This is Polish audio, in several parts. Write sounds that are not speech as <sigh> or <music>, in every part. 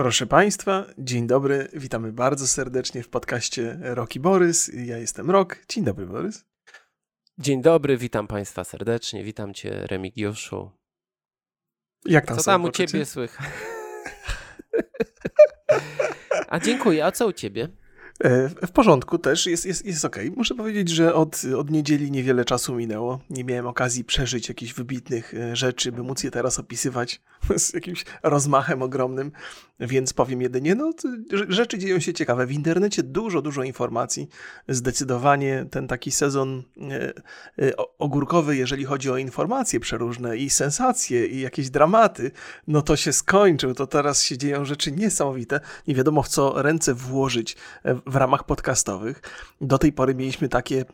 Proszę Państwa, dzień dobry, witamy bardzo serdecznie w podcaście Roki Borys. Ja jestem Rok. Dzień dobry, Borys. Dzień dobry, witam Państwa serdecznie, witam Cię Remigiuszu. Jak tam Co tam u Ciebie słychać? A dziękuję, a co u Ciebie? E, w porządku też, jest, jest, jest ok. Muszę powiedzieć, że od, od niedzieli niewiele czasu minęło. Nie miałem okazji przeżyć jakichś wybitnych e, rzeczy, by móc je teraz opisywać <laughs> z jakimś rozmachem ogromnym, więc powiem jedynie, no rzeczy dzieją się ciekawe. W internecie dużo, dużo informacji. Zdecydowanie ten taki sezon e, ogórkowy, jeżeli chodzi o informacje przeróżne i sensacje i jakieś dramaty, no to się skończył. To teraz się dzieją rzeczy niesamowite. Nie wiadomo w co ręce włożyć w ramach podcastowych. Do tej pory mieliśmy takie,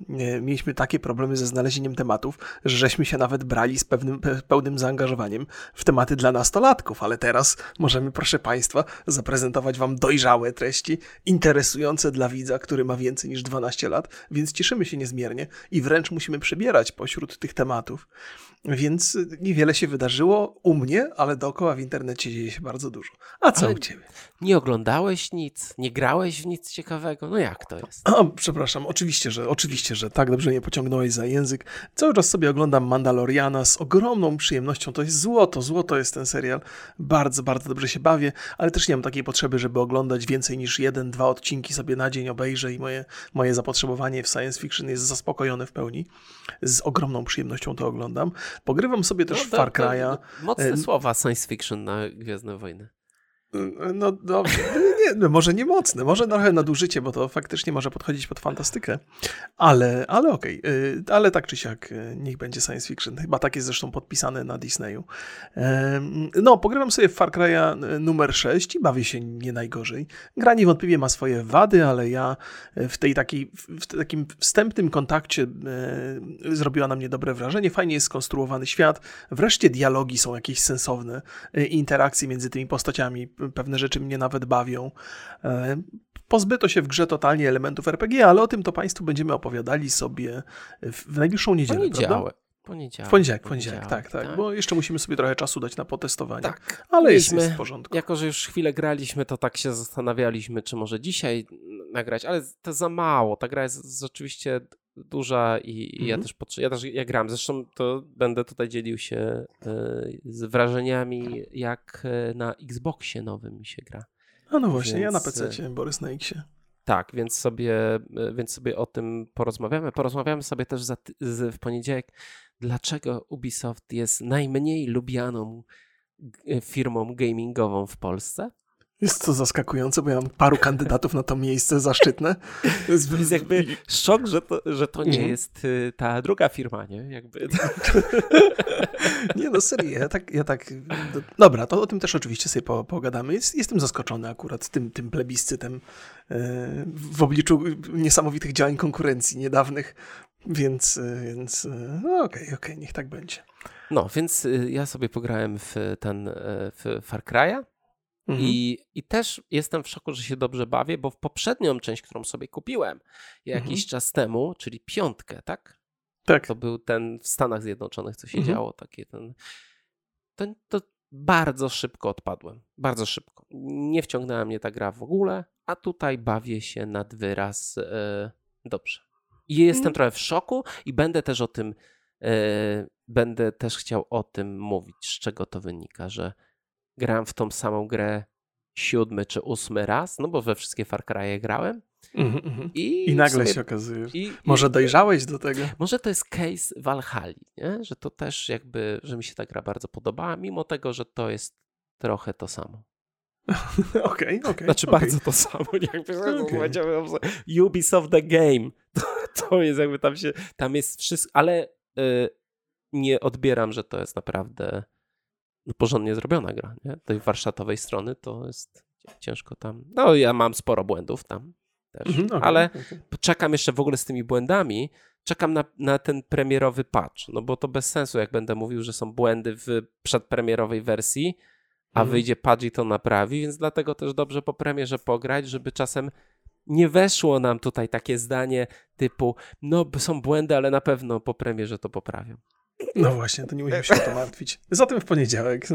mieliśmy takie problemy ze znalezieniem tematów, że żeśmy się nawet brali z pewnym, pełnym zaangażowaniem w tematy dla nastolatków, ale teraz możemy, proszę Państwa, zaprezentować Wam dojrzałe treści, interesujące dla widza, który ma więcej niż 12 lat, więc cieszymy się niezmiernie i wręcz musimy przebierać pośród tych tematów. Więc niewiele się wydarzyło u mnie, ale dookoła w internecie dzieje się bardzo dużo. A co ale u Ciebie? Nie oglądałeś nic, nie grałeś w nic ciekawego? No jak to jest? <clears throat> A, przepraszam, oczywiście, że oczywiście, że tak, dobrze mnie pociągnąłeś za język. Cały czas sobie oglądam Mandaloriana z ogromną przyjemnością. To jest złoto, złoto jest ten serial. Bardzo, bardzo dobrze się bawię, ale też nie mam takiej potrzeby, żeby oglądać więcej niż jeden, dwa odcinki sobie na dzień obejrzę i moje, moje zapotrzebowanie w science fiction jest zaspokojone w pełni. Z ogromną przyjemnością to oglądam. Pogrywam sobie też no, w Far Cry'a. Mocne e, słowa science fiction na Gwiezdne Wojny. No dobrze, nie, no może nie mocne, może trochę nadużycie, bo to faktycznie może podchodzić pod fantastykę, ale, ale okej, okay. ale tak czy siak y, niech będzie science fiction, chyba tak jest zresztą podpisane na Disneyu. No, pogrywam sobie w Far Cry'a numer 6 i bawię się nie najgorzej. Gra niewątpliwie ma swoje wady, ale ja w tej takiej, w takim wstępnym kontakcie zrobiła na mnie dobre wrażenie, fajnie jest skonstruowany świat, wreszcie dialogi są jakieś sensowne, interakcje między tymi postaciami pewne rzeczy mnie nawet bawią. E, pozbyto się w grze totalnie elementów RPG, ale o tym to Państwu będziemy opowiadali sobie w najbliższą niedzielę, Poniedziałek. prawda? Poniedziałek. W poniedziałek, poniedziałek, tak, tak, tak, bo jeszcze musimy sobie trochę czasu dać na potestowanie. Tak. Ale jest, jest w porządku. Jako, że już chwilę graliśmy, to tak się zastanawialiśmy, czy może dzisiaj nagrać, ale to za mało. Ta gra jest oczywiście duża i, i ja, mhm. też ja też ja gram. Zresztą to będę tutaj dzielił się y, z wrażeniami, jak e, na Xboxie nowym mi się gra. A no właśnie, więc, ja na PC, Borys na Xie. Tak, więc sobie, więc sobie o tym porozmawiamy. Porozmawiamy sobie też za, z, w poniedziałek, dlaczego Ubisoft jest najmniej lubianą firmą gamingową w Polsce. Jest to zaskakujące, bo ja mam paru kandydatów na to miejsce zaszczytne. To jest jakby szok, że to, że to nie mhm. jest y, ta druga firma, nie? Jakby. <laughs> Nie no, serio, ja tak, ja tak... Dobra, to o tym też oczywiście sobie pogadamy. Jest, jestem zaskoczony akurat tym, tym plebiscytem y, w obliczu niesamowitych działań konkurencji niedawnych, więc, y, więc no okej, okay, okej, okay, niech tak będzie. No, więc ja sobie pograłem w ten w Far Cry'a Mhm. I, I też jestem w szoku, że się dobrze bawię, bo w poprzednią część, którą sobie kupiłem jakiś mhm. czas temu, czyli piątkę, tak? Tak. To był ten w Stanach Zjednoczonych, co się mhm. działo, takie ten. To, to bardzo szybko odpadłem. Bardzo szybko. Nie wciągnęła mnie ta gra w ogóle, a tutaj bawię się nad wyraz e, dobrze. I jestem mhm. trochę w szoku i będę też o tym, e, będę też chciał o tym mówić, z czego to wynika, że gram w tą samą grę siódmy czy ósmy raz, no bo we wszystkie Far Cry'e grałem. Mm -hmm. I, I, nagle sobie, się okazuje. I, może dojrzałeś do tego? Może to jest case Valhalla, nie? że to też jakby, że mi się ta gra bardzo podobała, mimo tego, że to jest trochę to samo. <laughs> Okej, okej. Okay, <laughs> okay, znaczy okay. bardzo to samo. Jakby <laughs> okay. Ubisoft the Game. To, to, jest jakby tam się, tam jest wszystko, ale y, nie odbieram, że to jest naprawdę porządnie zrobiona gra. Nie? Tej warsztatowej strony to jest ciężko tam. No, ja mam sporo błędów tam też, mhm, okay, ale okay. czekam jeszcze w ogóle z tymi błędami. Czekam na, na ten premierowy patch, no bo to bez sensu, jak będę mówił, że są błędy w przedpremierowej wersji, a mhm. wyjdzie patch i to naprawi, więc dlatego też dobrze po premierze pograć, żeby czasem nie weszło nam tutaj takie zdanie typu, no są błędy, ale na pewno po premierze to poprawią. No właśnie, to nie musimy się o to martwić. Zatem w poniedziałek.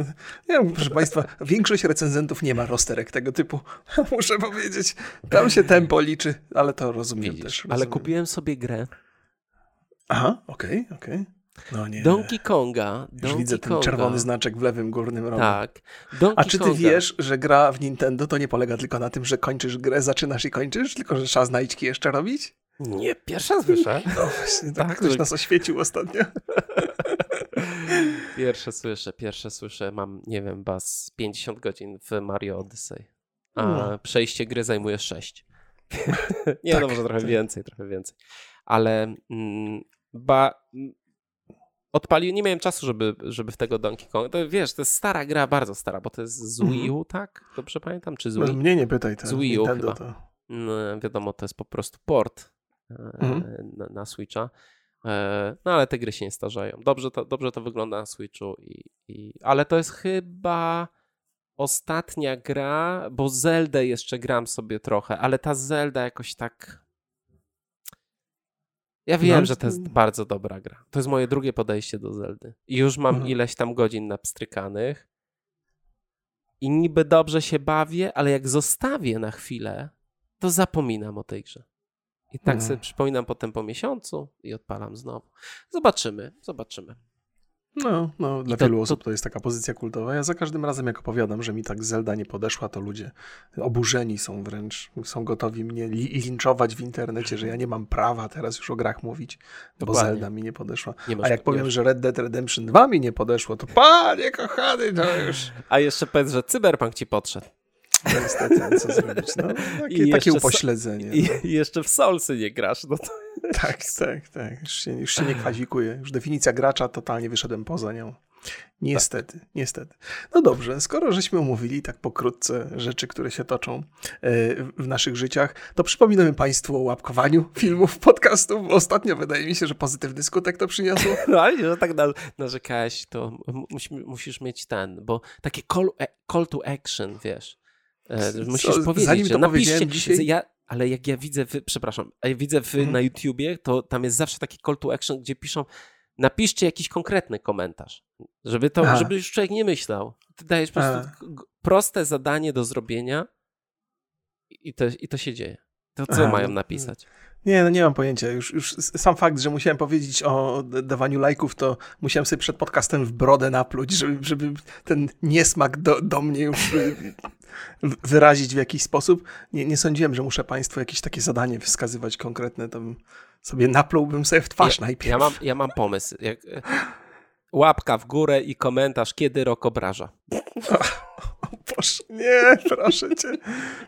Ja, proszę Państwa, większość recenzentów nie ma rozterek tego typu. <laughs> Muszę powiedzieć. Tam się tempo liczy, ale to rozumiem Widzisz, też. ale rozumiem. kupiłem sobie grę Aha, okej, okej. No nie. Donkey Konga. Już Donkey widzę ten Konga. czerwony znaczek w lewym górnym rogu. Tak. Donkey A czy ty Konga. wiesz, że gra w Nintendo to nie polega tylko na tym, że kończysz grę, zaczynasz i kończysz, tylko że trzeba znajdźki jeszcze robić? Nie, pierwsza słyszę. <laughs> No właśnie, tak, Tak, ktoś że- nas oświecił ostatnio. <laughs> Pierwsze słyszę, pierwsze słyszę. Mam, nie wiem, bas 50 godzin w Mario Odyssey. A No. przejście gry zajmuje 6. <laughs> nie, Tak, no może trochę tak. więcej, trochę więcej. Ale mm, ba, mm, odpalił, nie miałem czasu, żeby, żeby w tego Donkey Kong. To wiesz, to jest stara gra, bardzo stara, bo to jest z Wii U, tak? Dobrze pamiętam? Czy z No, Wii? mnie nie pytaj, to Z Wii U Nintendo chyba. to... No, wiadomo, to jest po prostu port Mhm. na, na Switcha. E, No ale te gry się nie starzeją. Dobrze to, dobrze to wygląda na Switchu, i, i, ale to jest chyba ostatnia gra, bo Zeldę jeszcze gram sobie trochę, ale ta Zelda jakoś tak. Ja wiem, No, że to jest bardzo dobra gra. To jest moje drugie podejście do Zeldy. I już mam Mhm. ileś tam godzin napstrykanych. I niby dobrze się bawię, ale jak zostawię na chwilę, to zapominam o tej grze. I tak Mhm. sobie przypominam potem po miesiącu i odpalam znowu. Zobaczymy, zobaczymy. No, no dla to- wielu to- osób to jest taka pozycja kultowa. Ja za każdym razem, jak opowiadam, że mi tak Zelda nie podeszła, to ludzie oburzeni są wręcz. Są gotowi mnie li linczować w internecie, że ja nie mam prawa teraz już o grach mówić, bo Dokładnie. Zelda mi nie podeszła. Nie masz, A jak powiem, masz. że Red Dead Redemption 2 mi nie podeszło, to panie kochany, to już A jeszcze powiedz, że Cyberpunk ci podszedł. No, niestety, co zrobić. No, takie, jeszcze takie upośledzenie. I, no. I <laughs> jeszcze w Soulsy nie grasz. No to... Tak, tak, tak. Już się, już się nie kwazikuję. Już definicja gracza, totalnie wyszedłem poza nią. Niestety, niestety. No dobrze, skoro żeśmy omówili tak pokrótce rzeczy, które się toczą e, w- naszych życiach, to przypominamy Państwu o łapkowaniu filmów, podcastów, ostatnio wydaje mi się, że pozytywny skutek to przyniosło. <laughs> No ale że tak na, narzekałeś, to m- musimy, musisz mieć ten, bo takie call, e, call to action, wiesz. E, Co, musisz powiedzieć, zanim to napiszcie, dzisiaj- ja, ale jak ja widzę, w, przepraszam, a ja widzę w, Mhm. na YouTubie, to tam jest zawsze taki call to action, gdzie piszą, napiszcie jakiś konkretny komentarz, żeby to, Aha. żeby już człowiek nie myślał. Ty dajesz po prostu A. proste zadanie do zrobienia i to, i to się dzieje. To co Aha, mają napisać? Nie, no nie mam pojęcia. Już, już sam fakt, że musiałem powiedzieć o dawaniu lajków, to musiałem sobie przed podcastem w brodę napluć, żeby, żeby ten niesmak do, do mnie już wyrazić w jakiś sposób. Nie, nie sądziłem, że muszę Państwu jakieś takie zadanie wskazywać konkretne. To bym sobie naplułbym sobie w twarz ja, najpierw. Ja mam, ja mam pomysł. E, łapka w górę i komentarz, kiedy rok obraża. <laughs> Boże, nie, proszę cię.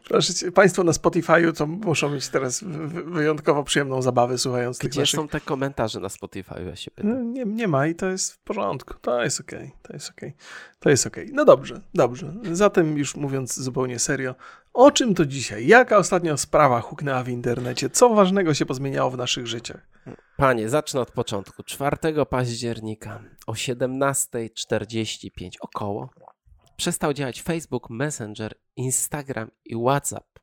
Proszę cię. Państwo na Spotify'u to muszą mieć teraz wy- wy- wyjątkowo przyjemną zabawę słuchając tych Gdzie naszych są te komentarze na Spotify, ja się No, pytam. Nie, nie ma i to jest w porządku. To jest okej, to jest okej. To jest okej. No dobrze, dobrze. Zatem już mówiąc zupełnie serio, o czym to dzisiaj? Jaka ostatnio sprawa huknęła w internecie? Co ważnego się pozmieniało w naszych życiach? Panie, zacznę od początku. 4 października o 17.45 około przestał działać Facebook, Messenger, Instagram i WhatsApp.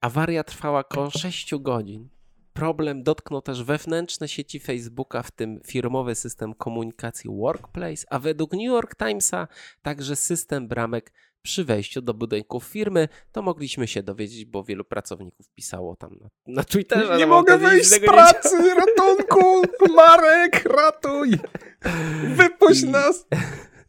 Awaria trwała około <laughs> 6 godzin. Problem dotknął też wewnętrzne sieci Facebooka, w tym firmowy system komunikacji Workplace, a według New York Timesa także system bramek przy wejściu do budynków firmy. To mogliśmy się dowiedzieć, bo wielu pracowników pisało tam na, na Twitterze. nie mogę wyjść z pracy! Ratunku! Marek, ratuj! <laughs> Wypuść nas! <laughs>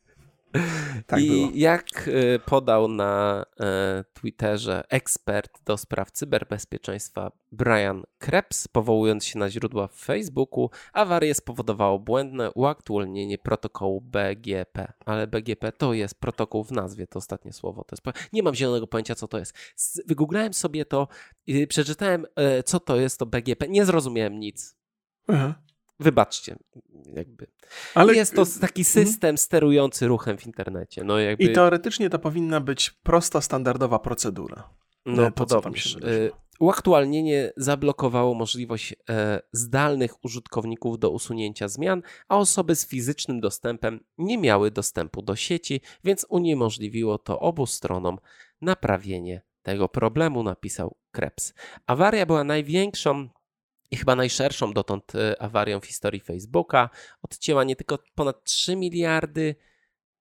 Tak I było. jak y, podał na e, Twitterze ekspert do spraw cyberbezpieczeństwa Brian Krebs, powołując się na źródła w Facebooku, awarię spowodowało błędne uaktualnienie protokołu BGP. Ale BGP to jest protokół w nazwie, to ostatnie słowo. To jest, nie mam zielonego pojęcia, co to jest. Wygooglałem sobie to i przeczytałem, e, co to jest to BGP. Nie zrozumiałem nic. Aha. Wybaczcie, jakby. Ale jest to taki system sterujący ruchem w internecie. No jakby... I teoretycznie to powinna być prosta, standardowa procedura. No, podobnież. wydarzyło. Uaktualnienie zablokowało możliwość e, zdalnych użytkowników do usunięcia zmian, a osoby z fizycznym dostępem nie miały dostępu do sieci, więc uniemożliwiło to obu stronom naprawienie tego problemu, napisał Krebs. Awaria była największą i chyba najszerszą dotąd e, awarią w historii Facebooka. Odcięła nie tylko ponad 3 miliardy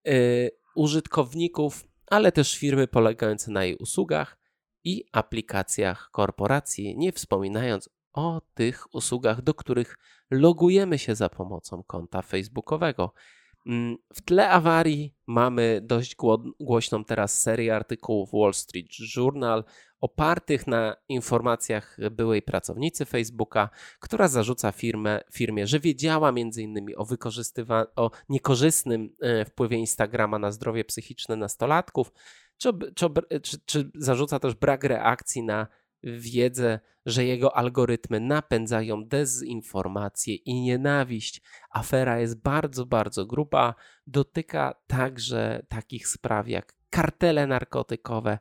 y, użytkowników, ale też firmy polegające na jej usługach i aplikacjach korporacji, nie wspominając o tych usługach, do których logujemy się za pomocą konta facebookowego. Mm, w tle awarii mamy dość głośną teraz serię artykułów Wall Street Journal opartych na informacjach byłej pracownicy Facebooka, która zarzuca firmę, firmie, że wiedziała m.in. o, o niekorzystnym e, wpływie Instagrama na zdrowie psychiczne nastolatków, czy, czy, czy, czy zarzuca też brak reakcji na wiedzę, że jego algorytmy napędzają dezinformację i nienawiść. Afera jest bardzo, bardzo gruba. Dotyka także takich spraw jak kartele narkotykowe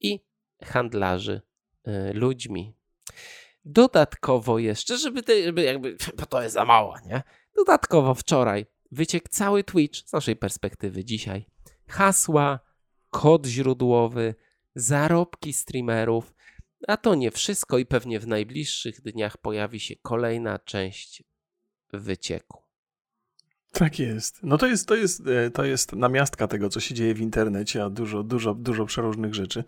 i handlarzy y, ludźmi. Dodatkowo jeszcze, żeby, te, żeby jakby, <laughs> bo to jest za mało, nie? Dodatkowo wczoraj wyciekł cały Twitch z naszej perspektywy dzisiaj. Hasła, kod źródłowy, zarobki streamerów, a to nie wszystko i pewnie w najbliższych dniach pojawi się kolejna część wycieku. Tak jest. No to jest, to jest, e, to jest namiastka tego, co się dzieje w internecie, a dużo, dużo, dużo przeróżnych rzeczy.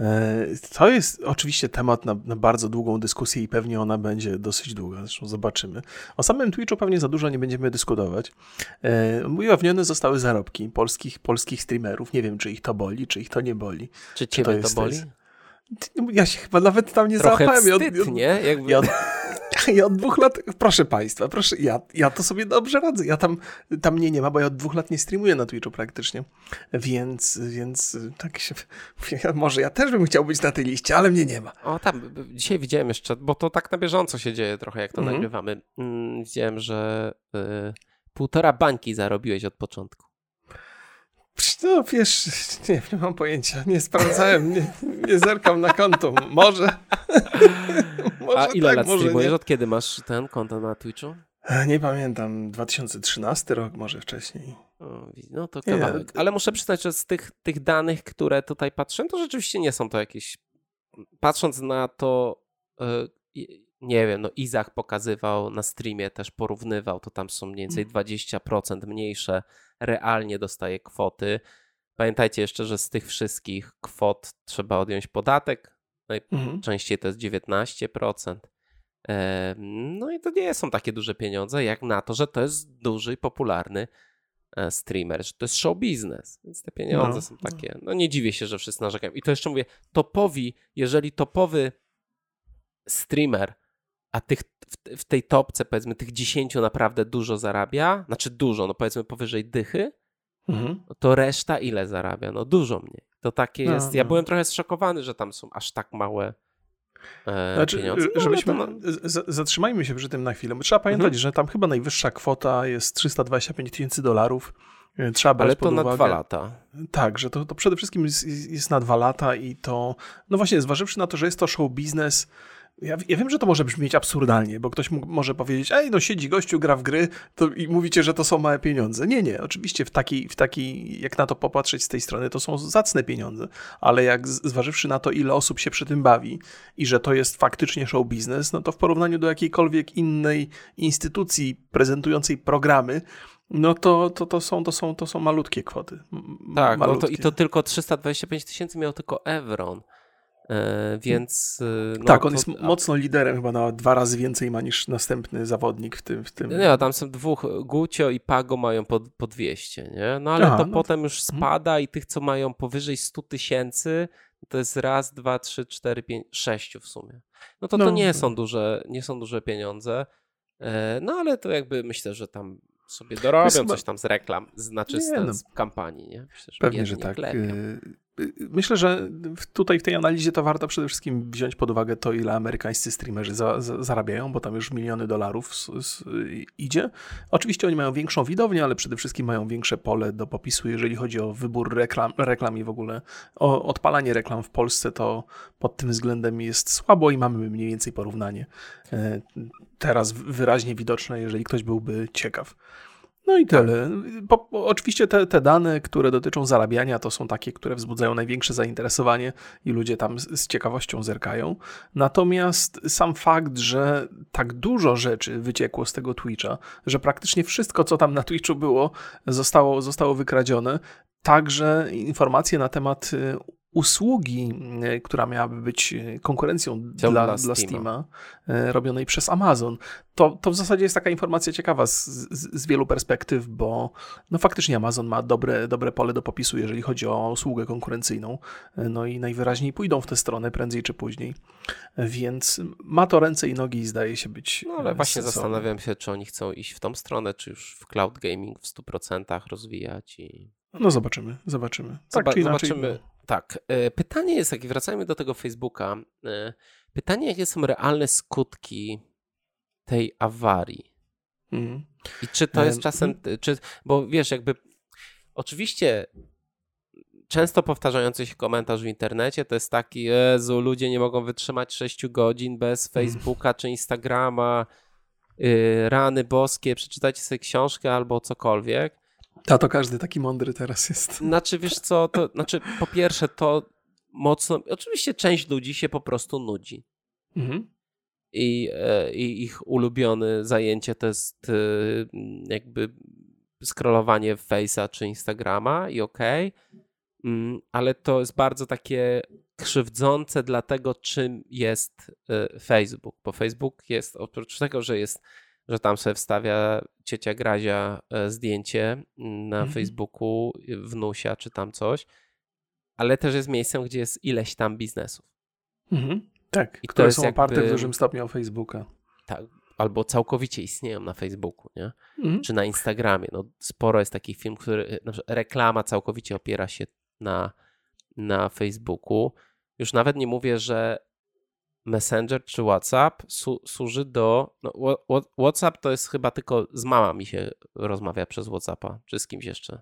E, to jest oczywiście temat na, na, bardzo długą dyskusję i pewnie ona będzie dosyć długa, zresztą zobaczymy. O samym Twitchu pewnie za dużo nie będziemy dyskutować. E, ujawnione zostały zarobki polskich, polskich streamerów. Nie wiem, czy ich to boli, czy ich to nie boli. Czy ciebie czy to, to boli? Ja się chyba nawet tam nie Trochę załapałem. Wstyd, od, nie? Jakby... Ja od, <laughs> ja od dwóch lat, proszę państwa, proszę, ja, ja to sobie dobrze radzę. Ja tam, tam mnie nie ma, bo ja od dwóch lat nie streamuję na Twitchu praktycznie. Więc, więc tak się, <laughs> może ja też bym chciał być na tej liście, ale mnie nie ma. O tam, dzisiaj widziałem jeszcze, bo to tak na bieżąco się dzieje trochę, jak to mhm. nagrywamy. Mm, widziałem, że y, półtora bańki zarobiłeś od początku. No wiesz, nie, nie mam pojęcia. Nie sprawdzałem, nie, nie zerkam na konto. Może. może A ile tak, lat streamujesz? Od kiedy masz ten konto na Twitchu? E, nie pamiętam, 2013 rok, może wcześniej. O, no to kawałek. Ale muszę przyznać, że z tych, tych danych, które tutaj patrzę, to rzeczywiście nie są to jakieś. Patrząc na to, e, nie wiem, no Izach pokazywał na streamie, też porównywał, to tam są mniej więcej 20% mm. mniejsze realnie dostaje kwoty. Pamiętajcie jeszcze, że z tych wszystkich kwot trzeba odjąć podatek. Najczęściej mhm. to jest 19%. No i to nie są takie duże pieniądze, jak na to, że to jest duży i popularny e, streamer, że to jest show biznes, więc te pieniądze no, są takie. No nie dziwię się, że wszyscy narzekają. I to jeszcze mówię, topowi, jeżeli topowy streamer, a tych w, tej topce, powiedzmy, tych 10 naprawdę dużo zarabia, znaczy dużo, no powiedzmy powyżej dychy, mhm. No to reszta ile zarabia? No dużo mniej. To takie no, jest. Ja no. byłem trochę zszokowany, że tam są aż tak małe. E, znaczy, pieniądze. No, żebyśmy, to... zatrzymajmy się przy tym na chwilę, trzeba pamiętać, mhm. że tam chyba najwyższa kwota jest 325 tysięcy dolarów. E, trzeba brać Ale to na uwagę. dwa lata. Tak, że to, to przede wszystkim jest, jest, na dwa lata i to, no właśnie, zważywszy na to, że jest to show biznes, ja, ja, wiem, że to może brzmieć absurdalnie, bo ktoś mógł, może powiedzieć, ej, no siedzi gościu, gra w gry to, i mówicie, że to są małe pieniądze. Nie, nie, oczywiście w takiej, w takiej, jak na to popatrzeć z tej strony, to są zacne pieniądze, ale jak zważywszy na to, ile osób się przy tym bawi i że to jest faktycznie show biznes, no to w porównaniu do jakiejkolwiek innej instytucji prezentującej programy, no to, to, to, są, to, są, to są malutkie kwoty. Tak, malutkie. No to, i to tylko 325 tysięcy miał tylko Evron. E, więc. E, no, tak, on to, jest mocno liderem, chyba na dwa razy więcej ma niż następny zawodnik w tym. W tym... Nie, tam są dwóch, Gucio i Pago mają po, po 200, nie? No ale Aha, to no potem już mhm. spada i tych, co mają powyżej 100 tysięcy, to jest raz, dwa, trzy, cztery, pięć, sześciu w sumie. No to no, to nie są duże, nie są duże pieniądze. E, no ale to jakby myślę, że tam sobie dorobią coś tam z reklam, znaczy z, no, z kampanii, nie? Myślę, że Pewnie, że tak. Myślę, że tutaj w tej analizie to warto przede wszystkim wziąć pod uwagę to, ile amerykańscy streamerzy za, za, zarabiają, bo tam już miliony dolarów idzie. Oczywiście oni mają większą widownię, ale przede wszystkim mają większe pole do popisu, jeżeli chodzi o wybór reklam, reklam i w ogóle o odpalanie reklam w Polsce, to pod tym względem jest słabo i mamy mniej więcej porównanie. E, teraz wyraźnie widoczne, jeżeli ktoś byłby ciekaw. No i tyle. Po, oczywiście te, te, dane, które dotyczą zarabiania, to są takie, które wzbudzają największe zainteresowanie i ludzie tam z, z, ciekawością zerkają. Natomiast sam fakt, że tak dużo rzeczy wyciekło z tego Twitcha, że praktycznie wszystko, co tam na Twitchu było, zostało, zostało wykradzione, także informacje na temat y, usługi, e, która miałaby być e, konkurencją dla, dla, Steama, Steama e, robionej przez Amazon. To, to w zasadzie jest taka informacja ciekawa z, z, z, wielu perspektyw, bo no faktycznie Amazon ma dobre, dobre pole do popisu, jeżeli chodzi o usługę konkurencyjną. No i najwyraźniej pójdą w tę stronę prędzej czy później. Więc ma to ręce i nogi i zdaje się być. No ale właśnie sensowne. zastanawiam się, czy oni chcą iść w tą stronę, czy już w cloud gaming w 100% rozwijać i no zobaczymy, zobaczymy. Tak, Zoba zobaczymy. Tak. E, pytanie jest takie, wracajmy do tego Facebooka. E, pytanie, jakie są realne skutki tej awarii? Mm. I czy to jest czasem, mm. czy, bo wiesz, jakby oczywiście często powtarzający się komentarz w internecie to jest taki, Jezu, ludzie nie mogą wytrzymać 6 godzin bez mm. Facebooka czy Instagrama, yy, rany boskie, przeczytajcie sobie książkę albo cokolwiek. A to każdy taki mądry teraz jest. Znaczy, wiesz co, to znaczy, po pierwsze, to mocno. Oczywiście część ludzi się po prostu nudzi. Mhm. I, e, I, ich ulubione zajęcie to jest e, jakby scrollowanie Face'a czy Instagrama i okej, okay, mm, ale to jest bardzo takie krzywdzące dla tego, czym jest e, Facebook, bo Facebook jest, oprócz tego, że jest że tam sobie wstawia ciocia Grazia e, zdjęcie na mhm. Facebooku, wnusia czy tam coś, ale też jest miejscem, gdzie jest ileś tam biznesów. Mhm. Tak, I które są jakby, oparte w dużym stopniu o Facebooka. Tak, albo całkowicie istnieją na Facebooku, nie? Mhm. Czy na Instagramie. No, sporo jest takich film, który, reklama całkowicie opiera się na, na Facebooku. Już nawet nie mówię, że Messenger czy WhatsApp su służy do. No, WhatsApp to jest chyba tylko z mamami się rozmawia przez WhatsAppa, czy z kimś jeszcze.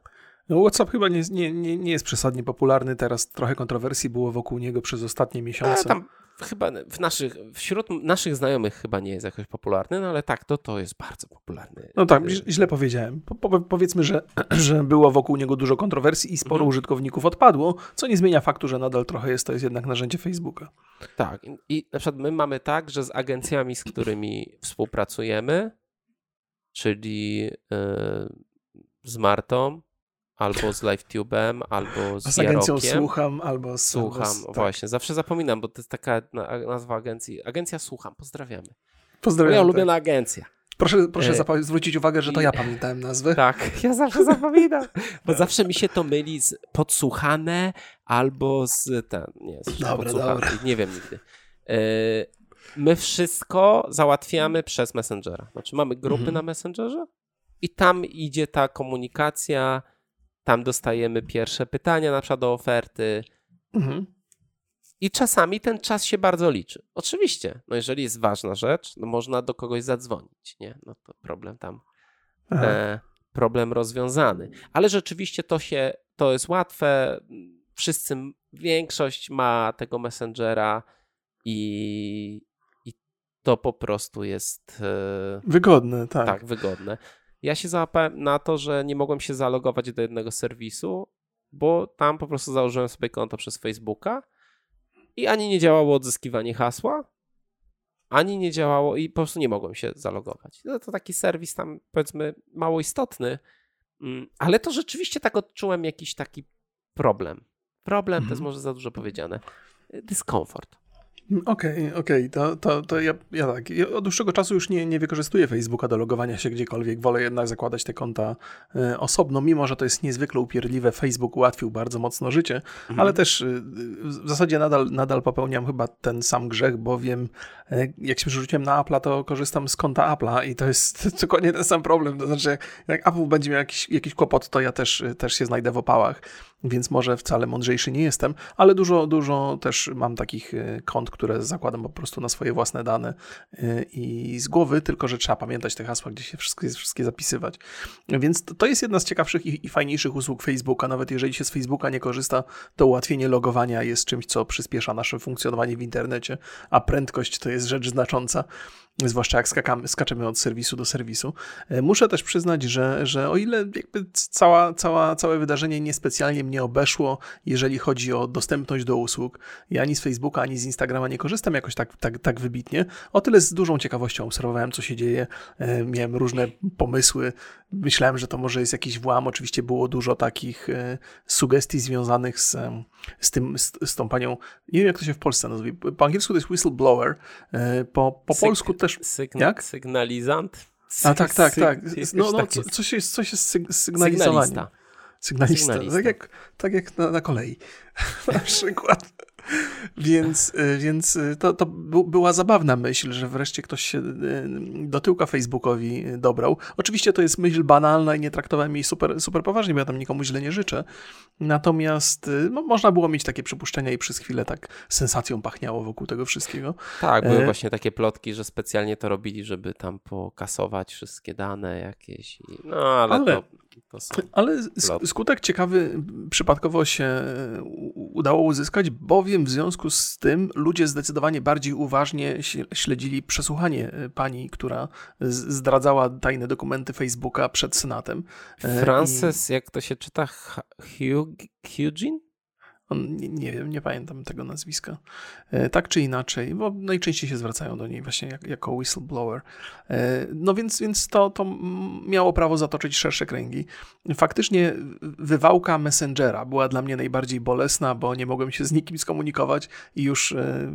No, WhatsApp chyba nie, nie, nie, nie jest przesadnie popularny. Teraz trochę kontrowersji było wokół niego przez ostatnie miesiące. E, tam chyba w naszych, wśród naszych znajomych chyba nie jest jakoś popularny, no ale tak, to, to jest bardzo popularny. No tak, źle powiedziałem. Po, powiedzmy, że, <clears throat> że było wokół niego dużo kontrowersji i sporo mhm. użytkowników odpadło, co nie zmienia faktu, że nadal trochę jest to jest jednak narzędzie Facebooka. Tak, i na przykład my mamy tak, że z agencjami, z którymi współpracujemy, czyli yy, z Martą, albo z LiveTube'em, albo z, z agencją Jarokiem. Słucham, albo z... Słucham, z, tak. właśnie. Zawsze zapominam, bo to jest taka nazwa agencji. Agencja Słucham, pozdrawiamy. Pozdrawiam. Moja ulubiona tak. agencja. Proszę, proszę e... zwrócić uwagę, że to ja pamiętałem nazwę. Tak, ja zawsze zapominam. Bo <laughs> zawsze mi się to myli z podsłuchane albo z ten, nie, z dobra, dobra. nie wiem nigdy. E... My wszystko załatwiamy przez Messengera. Znaczy mamy grupy mhm. na Messengerze i tam idzie ta komunikacja tam dostajemy pierwsze pytania, na przykład do oferty. Mhm. I czasami ten czas się bardzo liczy. Oczywiście, no jeżeli jest ważna rzecz, no można do kogoś zadzwonić, nie? No to problem tam, e, problem rozwiązany. Ale rzeczywiście to się, to jest łatwe. Wszyscy, większość ma tego Messengera i, i to po prostu jest... E, wygodne, tak. Tak, wygodne. Ja się załapałem na to, że nie mogłem się zalogować do jednego serwisu, bo tam po prostu założyłem sobie konto przez Facebooka i ani nie działało odzyskiwanie hasła, ani nie działało i po prostu nie mogłem się zalogować. No to taki serwis tam powiedzmy mało istotny, mm, ale to rzeczywiście tak odczułem jakiś taki problem. Problem to jest mhm. może za dużo powiedziane. Dyskomfort. Okej, okay, okej, okay. to, to, to ja, ja tak. Ja od dłuższego czasu już nie, nie wykorzystuję Facebooka do logowania się gdziekolwiek. Wolę jednak zakładać te konta y, osobno, mimo że to jest niezwykle upierdliwe. Facebook ułatwił bardzo mocno życie, mhm. ale też y, w zasadzie nadal, nadal popełniam chyba ten sam grzech, bowiem y, jak się przerzuciłem na Apple'a, to korzystam z konta Apple'a i to jest <laughs> dokładnie ten sam problem. To znaczy, jak Apple będzie miał jakiś, jakiś kłopot, to ja też, też się znajdę w opałach, więc może wcale mądrzejszy nie jestem, ale dużo, dużo też mam takich kont, które zakładam po prostu na swoje własne dane y, i z głowy, tylko że trzeba pamiętać te hasła, gdzie się wszystkie, wszystkie zapisywać. Więc to, to jest jedna z ciekawszych i, i fajniejszych usług Facebooka. Nawet jeżeli się z Facebooka nie korzysta, to ułatwienie logowania jest czymś, co przyspiesza nasze funkcjonowanie w internecie, a prędkość to jest rzecz znacząca. Zwłaszcza jak skakamy, skaczemy od serwisu do serwisu. E, muszę też przyznać, że, że o ile jakby cała, cała, całe wydarzenie niespecjalnie mnie obeszło, jeżeli chodzi o dostępność do usług, ja ani z Facebooka, ani z Instagrama nie korzystam jakoś tak, tak, tak wybitnie, o tyle z dużą ciekawością obserwowałem, co się dzieje, e, miałem różne pomysły, myślałem, że to może jest jakiś włam, oczywiście było dużo takich e, sugestii związanych z, z tym, z, z tą panią, nie wiem jak to się w Polsce nazywa, po angielsku to jest whistleblower, po, po polsku też... Sygn jak? Sygnalizant? A tak, tak, tak. No, no, co, coś jest, coś jest sygnalizowanie. Sygnalista. Sygnalista. Sygnalista. Tak jak, tak jak na, na kolei. <laughs> na przykład. Więc, y, więc y, to, to była zabawna myśl, że wreszcie ktoś się y, do tyłka Facebookowi dobrał. Oczywiście to jest myśl banalna i nie traktowałem jej super, super poważnie, bo ja tam nikomu źle nie życzę. Natomiast no, można było mieć takie przypuszczenia i przez chwilę tak sensacją pachniało wokół tego wszystkiego. Tak, były e... właśnie takie plotki, że specjalnie to robili, żeby tam pokasować wszystkie dane jakieś. No ale, ale... to ale skutek ciekawy przypadkowo się udało uzyskać, bowiem w związku z tym ludzie zdecydowanie bardziej uważnie śledzili przesłuchanie e, pani, która zdradzała tajne dokumenty Facebooka przed Senatem. E, Frances, I... jak to się czyta? Hugin? On, nie, nie, wiem, nie pamiętam tego nazwiska. E, tak czy inaczej, bo najczęściej się zwracają do niej właśnie jak, jako whistleblower. E, no więc, więc to, to miało prawo zatoczyć szersze kręgi. Faktycznie wywałka Messengera była dla mnie najbardziej bolesna, bo nie mogłem się z nikim skomunikować i już e,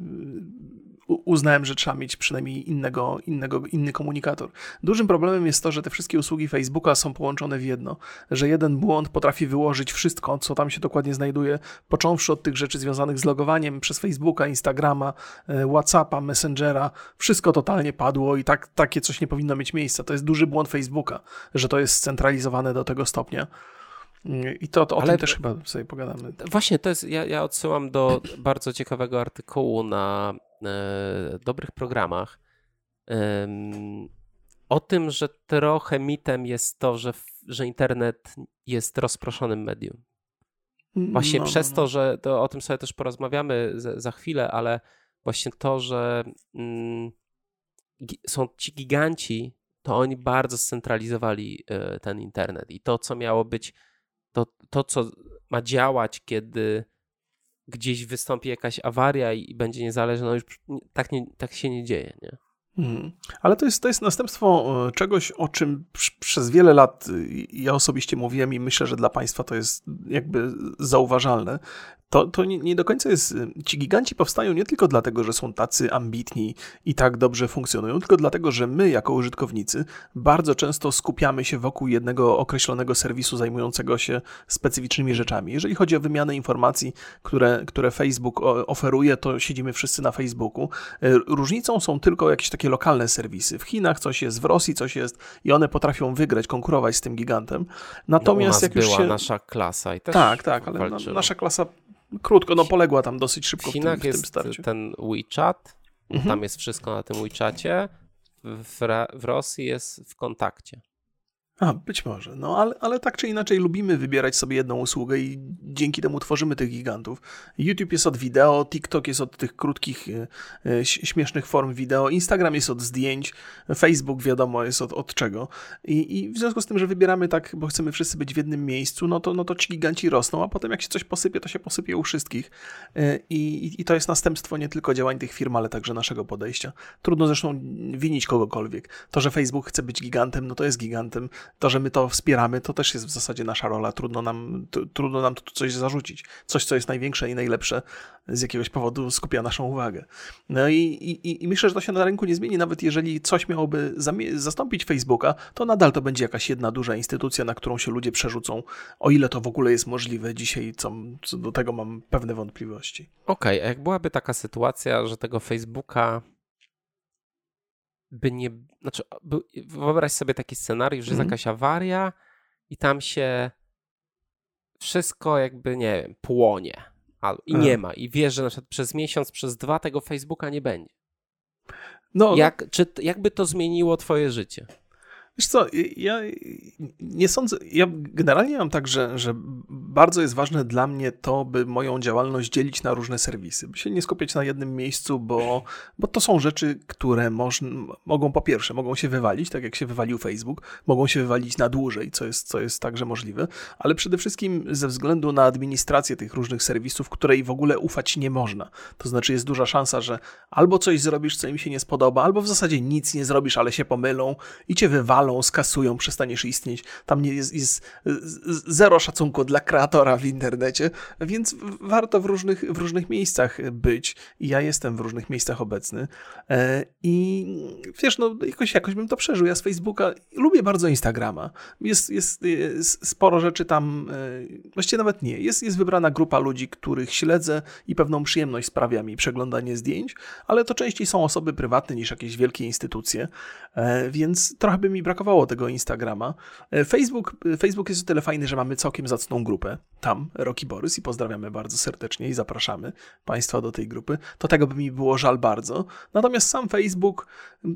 uznałem, że trzeba mieć przynajmniej innego, innego, inny komunikator. Dużym problemem jest to, że te wszystkie usługi Facebooka są połączone w jedno, że jeden błąd potrafi wyłożyć wszystko, co tam się dokładnie znajduje, począwszy od tych rzeczy związanych z logowaniem przez Facebooka, Instagrama, e, Whatsapp'a, Messengera, wszystko totalnie padło i tak, takie coś nie powinno mieć miejsca. To jest duży błąd Facebooka, że to jest scentralizowane do tego stopnia. I to, to o Ale tym też chyba sobie pogadamy. Właśnie, to jest, ja, ja odsyłam do bardzo ciekawego artykułu na dobrych programach e, o tym, że trochę mitem jest to, że, że internet jest rozproszonym medium. Właśnie no, przez no, to, no. że to, o tym sobie też porozmawiamy za, za chwilę, ale właśnie to, że mm, są ci giganci, to oni bardzo scentralizowali y, ten internet i to, co miało być to, to, co ma działać, kiedy gdzieś wystąpi jakaś awaria i będzie niezależna, no już tak, nie, tak się nie dzieje, nie? Hmm. Ale to jest, to jest następstwo e, czegoś, o czym przez wiele lat ja osobiście mówiłem i myślę, że dla Państwa to jest jakby zauważalne to, to nie, nie, do końca jest. Y, ci giganci powstają nie tylko dlatego, że są tacy ambitni i tak dobrze funkcjonują, tylko dlatego, że my, jako użytkownicy, bardzo często skupiamy się wokół jednego określonego serwisu zajmującego się specyficznymi rzeczami. Jeżeli chodzi o wymianę informacji, które, które Facebook oferuje, to siedzimy wszyscy na Facebooku. Y, różnicą są tylko jakieś takie lokalne serwisy. W Chinach coś jest, w Rosji coś jest i one potrafią wygrać, konkurować z tym gigantem. Natomiast no, jak już była się. nasza klasa i też. Tak, tak, ale nasza klasa Krótko, no poległa tam dosyć szybko w, Chinach w tym, w tym starciu. ten WeChat, mhm. tam jest wszystko na tym WeChacie, w, w Rosji jest w kontakcie. A, być może. No, ale, ale tak czy inaczej lubimy wybierać sobie jedną usługę i dzięki temu tworzymy tych gigantów. YouTube jest od wideo, TikTok jest od tych krótkich, e, e śmiesznych form wideo, Instagram jest od zdjęć, Facebook wiadomo jest od, od czego. I, I w związku z tym, że wybieramy tak, bo chcemy wszyscy być w jednym miejscu, no to, no to ci giganci rosną, a potem jak się coś posypie, to się posypie u wszystkich. E, I, I to jest następstwo nie tylko działań tych firm, ale także naszego podejścia. Trudno zresztą winić kogokolwiek. To, że Facebook chce być gigantem, no to jest gigantem to, że my to wspieramy, to też jest w zasadzie nasza rola. Trudno nam, trudno nam tu coś zarzucić. Coś, co jest największe i najlepsze, z jakiegoś powodu skupia naszą uwagę. No i, i, i myślę, że to się na rynku nie zmieni, nawet jeżeli coś miałoby zastąpić Facebooka, to nadal to będzie jakaś jedna duża instytucja, na którą się ludzie przerzucą, o ile to w ogóle jest możliwe dzisiaj, co, co do tego mam pewne wątpliwości. Okej, okay, a jak byłaby taka sytuacja, że tego Facebooka by nie. Znaczy, wyobraź sobie taki scenariusz, że jest mhm. jakaś awaria i tam się wszystko jakby, nie wiem, płonie. I nie ma. I wiesz, że na przykład przez miesiąc, przez dwa tego Facebooka nie będzie. No, Jak, czy, jakby to zmieniło twoje życie? Wiesz co, ja nie sądzę, ja generalnie mam tak, że, że bardzo jest ważne dla mnie to, by moją działalność dzielić na różne serwisy, by się nie skupiać na jednym miejscu, bo, bo to są rzeczy, które moż, mogą po pierwsze, mogą się wywalić, tak jak się wywalił Facebook, mogą się wywalić na dłużej, co jest, co jest także możliwe, ale przede wszystkim ze względu na administrację tych różnych serwisów, której w ogóle ufać nie można. To znaczy jest duża szansa, że albo coś zrobisz, co im się nie spodoba, albo w zasadzie nic nie zrobisz, ale się pomylą i cię wywalą, skasują, przestaniesz istnieć. Tam nie jest, jest zero szacunku dla kreatora w internecie, więc warto w różnych, w różnych miejscach być. Ja jestem w różnych miejscach obecny. E, I wiesz, no jakoś, jakoś bym to przeżył. Ja z Facebooka lubię bardzo Instagrama. Jest, jest, jest sporo rzeczy tam, e, właściwie nawet nie. Jest, jest wybrana grupa ludzi, których śledzę i pewną przyjemność sprawia mi przeglądanie zdjęć, ale to częściej są osoby prywatne niż jakieś wielkie instytucje, e, więc trochę by mi brakowało tego Instagrama. E, Facebook, e, Facebook jest o tyle fajny, że mamy całkiem zacną grupę. Tam, Roki Borys i pozdrawiamy bardzo serdecznie i zapraszamy Państwa do tej grupy. To tego by mi było żal bardzo. Natomiast sam Facebook,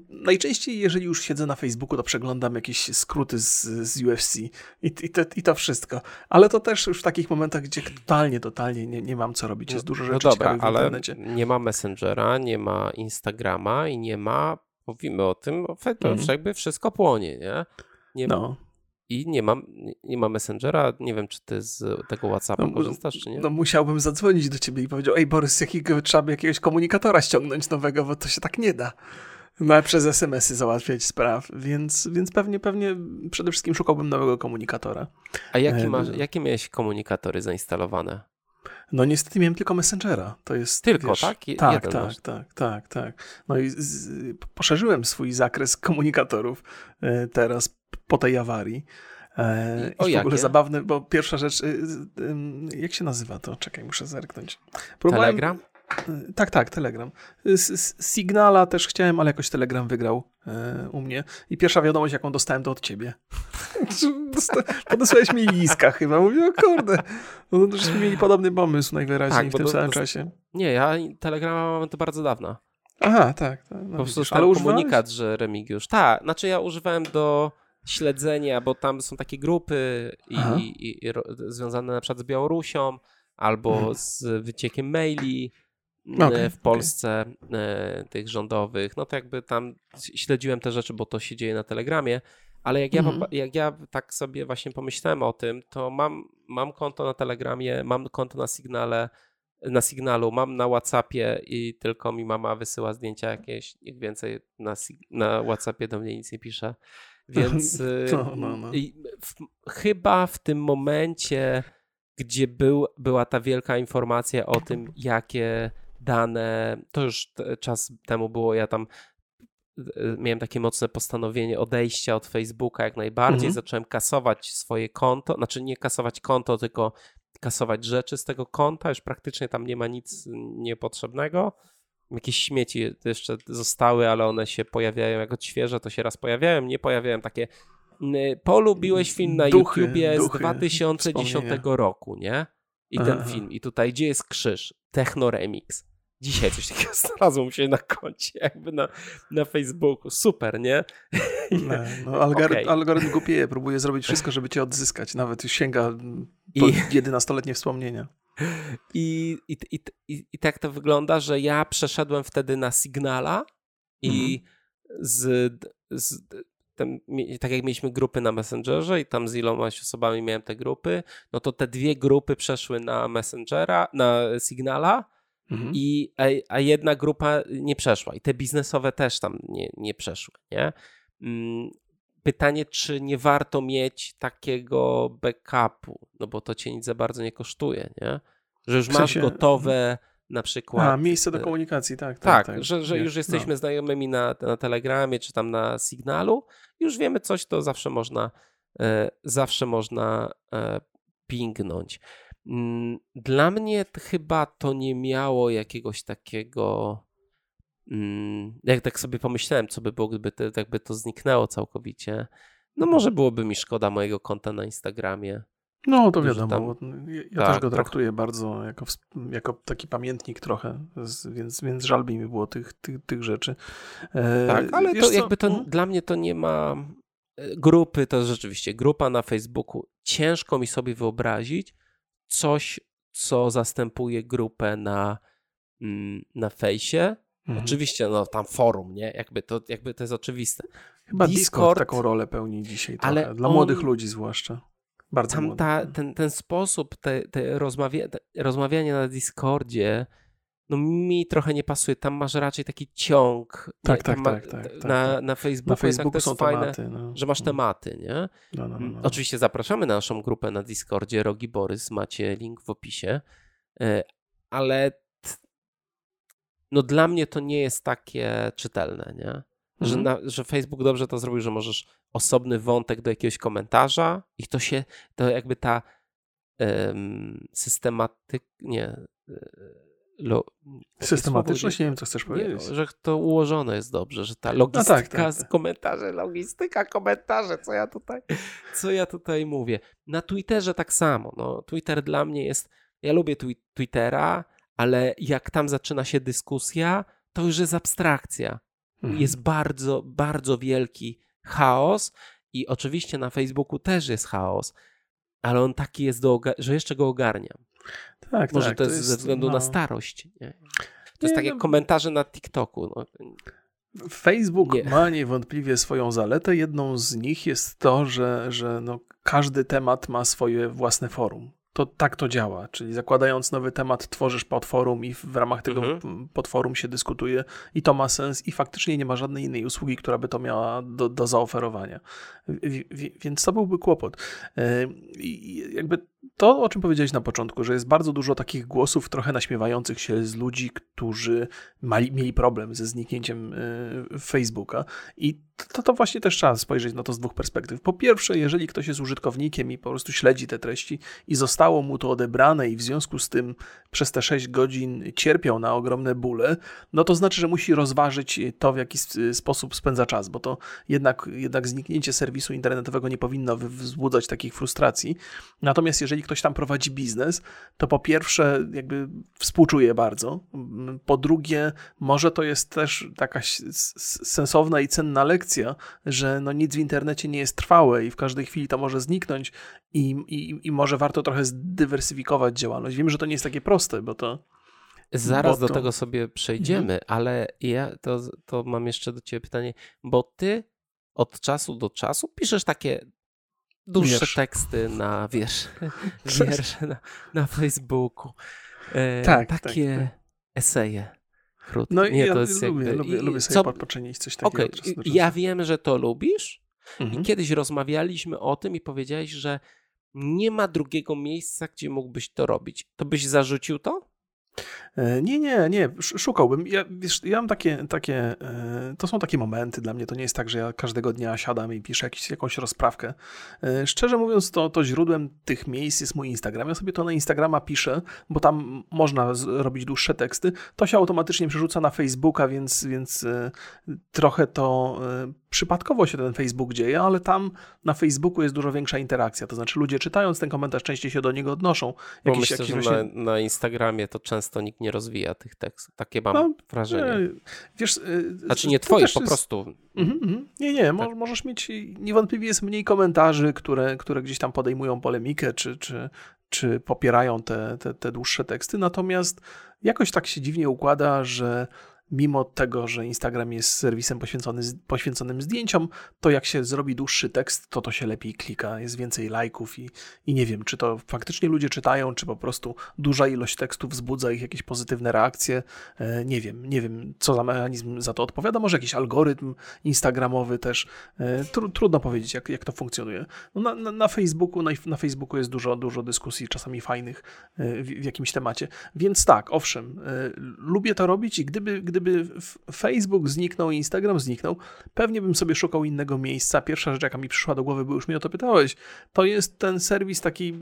najczęściej jeżeli już siedzę na Facebooku, to przeglądam jakieś skróty z, z UFC i, i, to, i to wszystko. Ale to też już w takich momentach, gdzie totalnie, totalnie nie, nie mam co robić. Jest dużo no rzeczy no dobra, w internecie. Ale nie ma Messengera, nie ma Instagrama i nie ma mówimy o tym, to mm. jakby wszystko płonie, nie? nie no. I nie mam, nie ma Messengera, nie wiem, czy ty z tego WhatsAppa no, korzystasz, czy nie? No musiałbym zadzwonić do ciebie i powiedział, ej Borys, jakiego, trzeba by jakiegoś komunikatora ściągnąć nowego, bo to się tak nie da. No, przez SMS-y załatwiać spraw, więc, więc pewnie, pewnie przede wszystkim szukałbym nowego komunikatora. A jaki masz, jakie miałeś komunikatory zainstalowane? No niestety miałem tylko Messengera. To jest, tylko, wiesz, tak? Je, tak, tak, tak, tak, tak. No i z, poszerzyłem swój zakres komunikatorów e, teraz po tej awarii. E, I, o w jakie? ogóle zabawne, bo pierwsza rzecz, e, jak się nazywa to? Czekaj, muszę zerknąć. Próbowałem, Telegram? Tak, tak, Telegram. Signala też chciałem, ale jakoś Telegram wygrał e, u mnie. I pierwsza wiadomość, jaką dostałem, to od ciebie. <laughs> Podesłałeś mi liska chyba. Mówię, o kurde. No, to żeśmy mieli podobny pomysł najwyraźniej tak, w tym samym czasie. Nie, ja Telegrama mam to bardzo dawno. Aha, tak. tak no, po prostu ale komunikat, że Remigiusz. Tak, znaczy ja używałem do śledzenia, bo tam są takie grupy i, i, i związane na przykład z Białorusią albo hmm. z wyciekiem maili okay, w Polsce okay. tych rządowych, no to jakby tam śledziłem te rzeczy, bo to się dzieje na Telegramie, ale jak, ja, mhm. jak ja tak sobie właśnie pomyślałem o tym, to mam, mam konto na Telegramie, mam konto na Signale, na Signalu, mam na Whatsappie i tylko mi mama wysyła zdjęcia jakieś, nikt więcej na, na Whatsappie do mnie nic nie pisze. Więc <laughs> no, no, no. W, chyba w tym momencie, gdzie był, była ta wielka informacja o tym, jakie dane, to już czas temu było, ja tam e, miałem takie mocne postanowienie odejścia od Facebooka jak najbardziej, mhm. zacząłem kasować swoje konto, znaczy nie kasować konto, tylko kasować rzeczy z tego konta, już praktycznie tam nie ma nic niepotrzebnego. Jakieś śmieci jeszcze zostały, ale one się pojawiają jak odświeże, to się raz pojawiają, nie pojawiają takie polubiłeś film na duchy, YouTubie duchy, z 2010 roku, nie? I ten Aha. film. I tutaj gdzie jest krzyż? Techno Remix. Dzisiaj coś takiego <laughs> znalazło się na koncie, jakby na, na Facebooku. Super, nie? <laughs> No, no algorytm, okay. algorytm głupieje, próbuje zrobić wszystko, żeby cię odzyskać. Nawet już sięga po I... 11-letnie wspomnienia. I, i, i, i, I tak to wygląda, że ja przeszedłem wtedy na Signala i mhm. z, z tam, tak jak mieliśmy grupy na Messengerze i tam z ilomaś osobami miałem te grupy, no to te dwie grupy przeszły na Messengera, na Signala Mhm. I, a, a, jedna grupa nie przeszła i te biznesowe też tam nie, nie przeszły, nie? Mm, pytanie, czy nie warto mieć takiego backupu, no bo to cię nic za bardzo nie kosztuje, nie? Że już w sensie... masz gotowe na przykład... A, miejsce do komunikacji, tak. Tak, tak, tak. że, że już jesteśmy no. znajomymi na, na Telegramie, czy tam na Signalu, już wiemy coś, to zawsze można e, zawsze można e, pingnąć. Mm, dla mnie chyba to nie miało jakiegoś takiego. Mm, jak tak sobie pomyślałem, co by było, gdyby to, jakby to zniknęło całkowicie. No może byłoby mi szkoda mojego konta na Instagramie. No to wiadomo. Tam, ja tak, też go traktuję trochę. bardzo jako, jako taki pamiętnik trochę, więc, więc żal by mi było tych, tych, tych rzeczy. E, tak, ale to jakby to, dla mnie to nie ma grupy to rzeczywiście grupa na Facebooku. Ciężko mi sobie wyobrazić coś, co zastępuje grupę na, mm, na fejsie. Mhm. Oczywiście, no tam forum, nie? Jakby to, jakby to jest oczywiste. Chyba Discord, Discord taką rolę pełni dzisiaj trochę, ale dla on, młodych ludzi zwłaszcza. Bardzo tam ta, ten, ten sposób, te, te, rozmawia, te rozmawianie na Discordzie, no mi trochę nie pasuje. Tam masz raczej taki ciąg. Tak, tak, ma, tak, tak, tak, na, na Facebooku, na Facebooku są fajne, tematy, no. że masz tematy, nie? No, no, no, no. Oczywiście zapraszamy na naszą grupę na Discordzie Rogi Borys, macie link w opisie, e, ale no dla mnie to nie jest takie czytelne, nie? Że, mhm. na, że Facebook dobrze to zrobił, że możesz osobny wątek do jakiegoś komentarza i to się, to jakby ta um, systematyk, nie, e, lo, systematyczność, nie wiem, co chcesz powiedzieć. Nie, że to ułożone jest dobrze, że ta logistyka tak, tak, tak. komentarze, logistyka komentarze, co ja tutaj, co ja tutaj mówię. Na Twitterze tak samo. No, Twitter dla mnie jest, ja lubię twi Twittera, ale jak tam zaczyna się dyskusja, to już jest abstrakcja. Mhm. Jest bardzo, bardzo wielki chaos i oczywiście na Facebooku też jest chaos, ale on taki jest, do że jeszcze go ogarniam. Tak, Może tak, to, jest to jest ze względu no... na starość. Nie? To jest tak jak no... komentarze na TikToku. No. Facebook nie. ma niewątpliwie swoją zaletę. Jedną z nich jest to, że, że no, każdy temat ma swoje własne forum to tak to działa. Czyli zakładając nowy temat, tworzysz podforum i w ramach tego mhm. podforum się dyskutuje i to ma sens i faktycznie nie ma żadnej innej usługi, która by to miała do, do zaoferowania. Więc to byłby kłopot. I jakby to, o czym powiedziałeś na początku, że jest bardzo dużo takich głosów trochę naśmiewających się z ludzi, którzy mali, mieli problem ze zniknięciem e, Facebooka i to, to właśnie też trzeba spojrzeć na to z dwóch perspektyw. Po pierwsze, jeżeli ktoś jest użytkownikiem i po prostu śledzi te treści i zostało mu to odebrane i w związku z tym przez te 6 godzin cierpiał na ogromne bóle, no to znaczy, że musi rozważyć to, w jaki sposób spędza czas, bo to jednak, jednak zniknięcie serwisu internetowego nie powinno wzbudzać takich frustracji. Natomiast jeżeli ktoś tam prowadzi biznes, to po pierwsze jakby współczuje bardzo, po drugie może to jest też taka sensowna i cenna lekcja, że no nic w internecie nie jest trwałe i w każdej chwili to może zniknąć i, i, i może warto trochę zdywersyfikować działalność. Wiem, że to nie jest takie proste, bo to Zaraz to... do tego sobie przejdziemy, mhm. ale ja to, to mam jeszcze do Ciebie pytanie, bo Ty od czasu do czasu piszesz takie dłuższe wiersz. teksty na wiersz, <laughs> wiersze na, na Facebooku. E, tak, takie tak, tak. eseje. Krótkie. No Nie, ja to jest lubię, jakby, lubię, lubię sobie co... poczynić coś takiego. Okay. Ja wiem, że to lubisz mhm. i kiedyś rozmawialiśmy o tym i powiedziałeś, że nie ma drugiego miejsca, gdzie mógłbyś to robić. To byś zarzucił to? E, nie, nie, nie, szukałbym. Ja, wiesz, ja mam takie, takie, e, to są takie momenty dla mnie, to nie jest tak, że ja każdego dnia siadam i piszę jakiś, jakąś rozprawkę. E, szczerze mówiąc, to, to źródłem tych miejsc jest mój Instagram. Ja sobie to na Instagrama piszę, bo tam można robić dłuższe teksty. To się automatycznie przerzuca na Facebooka, więc, więc trochę to przypadkowo się ten Facebook dzieje, ale tam na Facebooku jest dużo większa interakcja. To znaczy ludzie czytając ten komentarz częściej się do niego odnoszą. Jakieś, myślę, jakieś że właśnie... na, na Instagramie to często nikt nie rozwija tych tekstów. Takie mam no, wrażenie. Nie, wiesz, y, znaczy nie twoje, po jest... prostu. Mm -hmm, nie, nie, tak. możesz mieć, niewątpliwie jest mniej komentarzy, które, które gdzieś tam podejmują polemikę, czy, czy, czy popierają te, te, te dłuższe teksty, natomiast jakoś tak się dziwnie układa, że mimo tego, że Instagram jest serwisem poświęcony, poświęconym zdjęciom, to jak się zrobi dłuższy tekst, to to się lepiej klika, jest więcej lajków i, i nie wiem, czy to faktycznie ludzie czytają, czy po prostu duża ilość tekstów wzbudza ich jakieś pozytywne reakcje. E, nie wiem, nie wiem, co za mechanizm za to odpowiada, może jakiś algorytm instagramowy też. E, tr trudno powiedzieć, jak, jak to funkcjonuje. No na, na, na, Facebooku, na, na, Facebooku jest dużo, dużo dyskusji, czasami fajnych e, w, w jakimś temacie. Więc tak, owszem, lubię to robić i gdyby, gdyby Facebook zniknął i Instagram zniknął, pewnie bym sobie szukał innego miejsca. Pierwsza rzecz, jaka mi przyszła do głowy, bo już mnie o to pytałeś, to jest ten serwis taki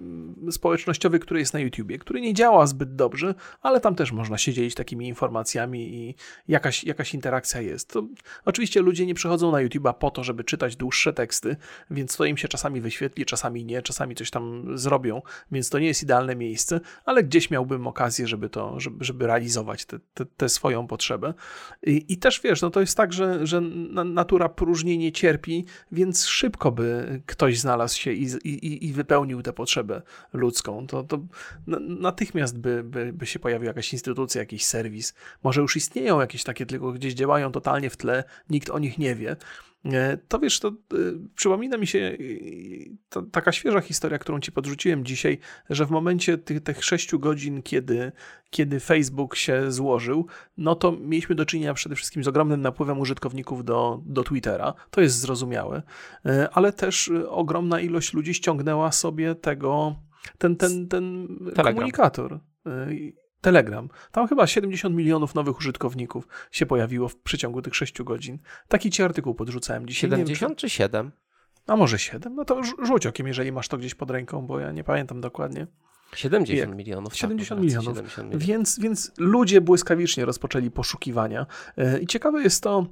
społecznościowy, który jest na YouTubie, który nie działa zbyt dobrze, ale tam też można się dzielić takimi informacjami i jakaś, jakaś interakcja jest. To, oczywiście ludzie nie przychodzą na YouTube'a po to, żeby czytać dłuższe teksty, więc to im się czasami wyświetli, czasami nie, czasami coś tam zrobią, więc to nie jest idealne miejsce, ale gdzieś miałbym okazję, żeby to, żeby, żeby realizować tę swoją potrzebę. Potrzebę. I, i też wiesz, no to jest tak, że, że natura próżnie nie cierpi, więc szybko by ktoś znalazł się i, i, i wypełnił tę potrzebę ludzką. To, to natychmiast by, by, by się pojawiła jakaś instytucja, jakiś serwis. Może już istnieją jakieś takie, tylko gdzieś działają totalnie w tle, nikt o nich nie wie. E, to wiesz, to y, przypomina mi się y, to, taka świeża historia, którą ci podrzuciłem dzisiaj, że w momencie tych, tych sześciu godzin, kiedy, kiedy Facebook się złożył, no to mieliśmy do czynienia przede wszystkim z ogromnym napływem użytkowników do, do Twittera. To jest zrozumiałe, e, ale też ogromna ilość ludzi ściągnęła sobie tego, ten, ten, ten komunikator. Telegram. Tam chyba 70 milionów nowych użytkowników się pojawiło w przeciągu tych 6 godzin. Taki ci artykuł podrzucałem dzisiaj. 70 wiem, czy 7? A może 7? No to rzuć okiem, jeżeli masz to gdzieś pod ręką, bo ja nie pamiętam dokładnie. 70 milionów. 70 tak, milionów. 70 milionów. Więc, więc ludzie błyskawicznie rozpoczęli poszukiwania. E, I ciekawe jest to,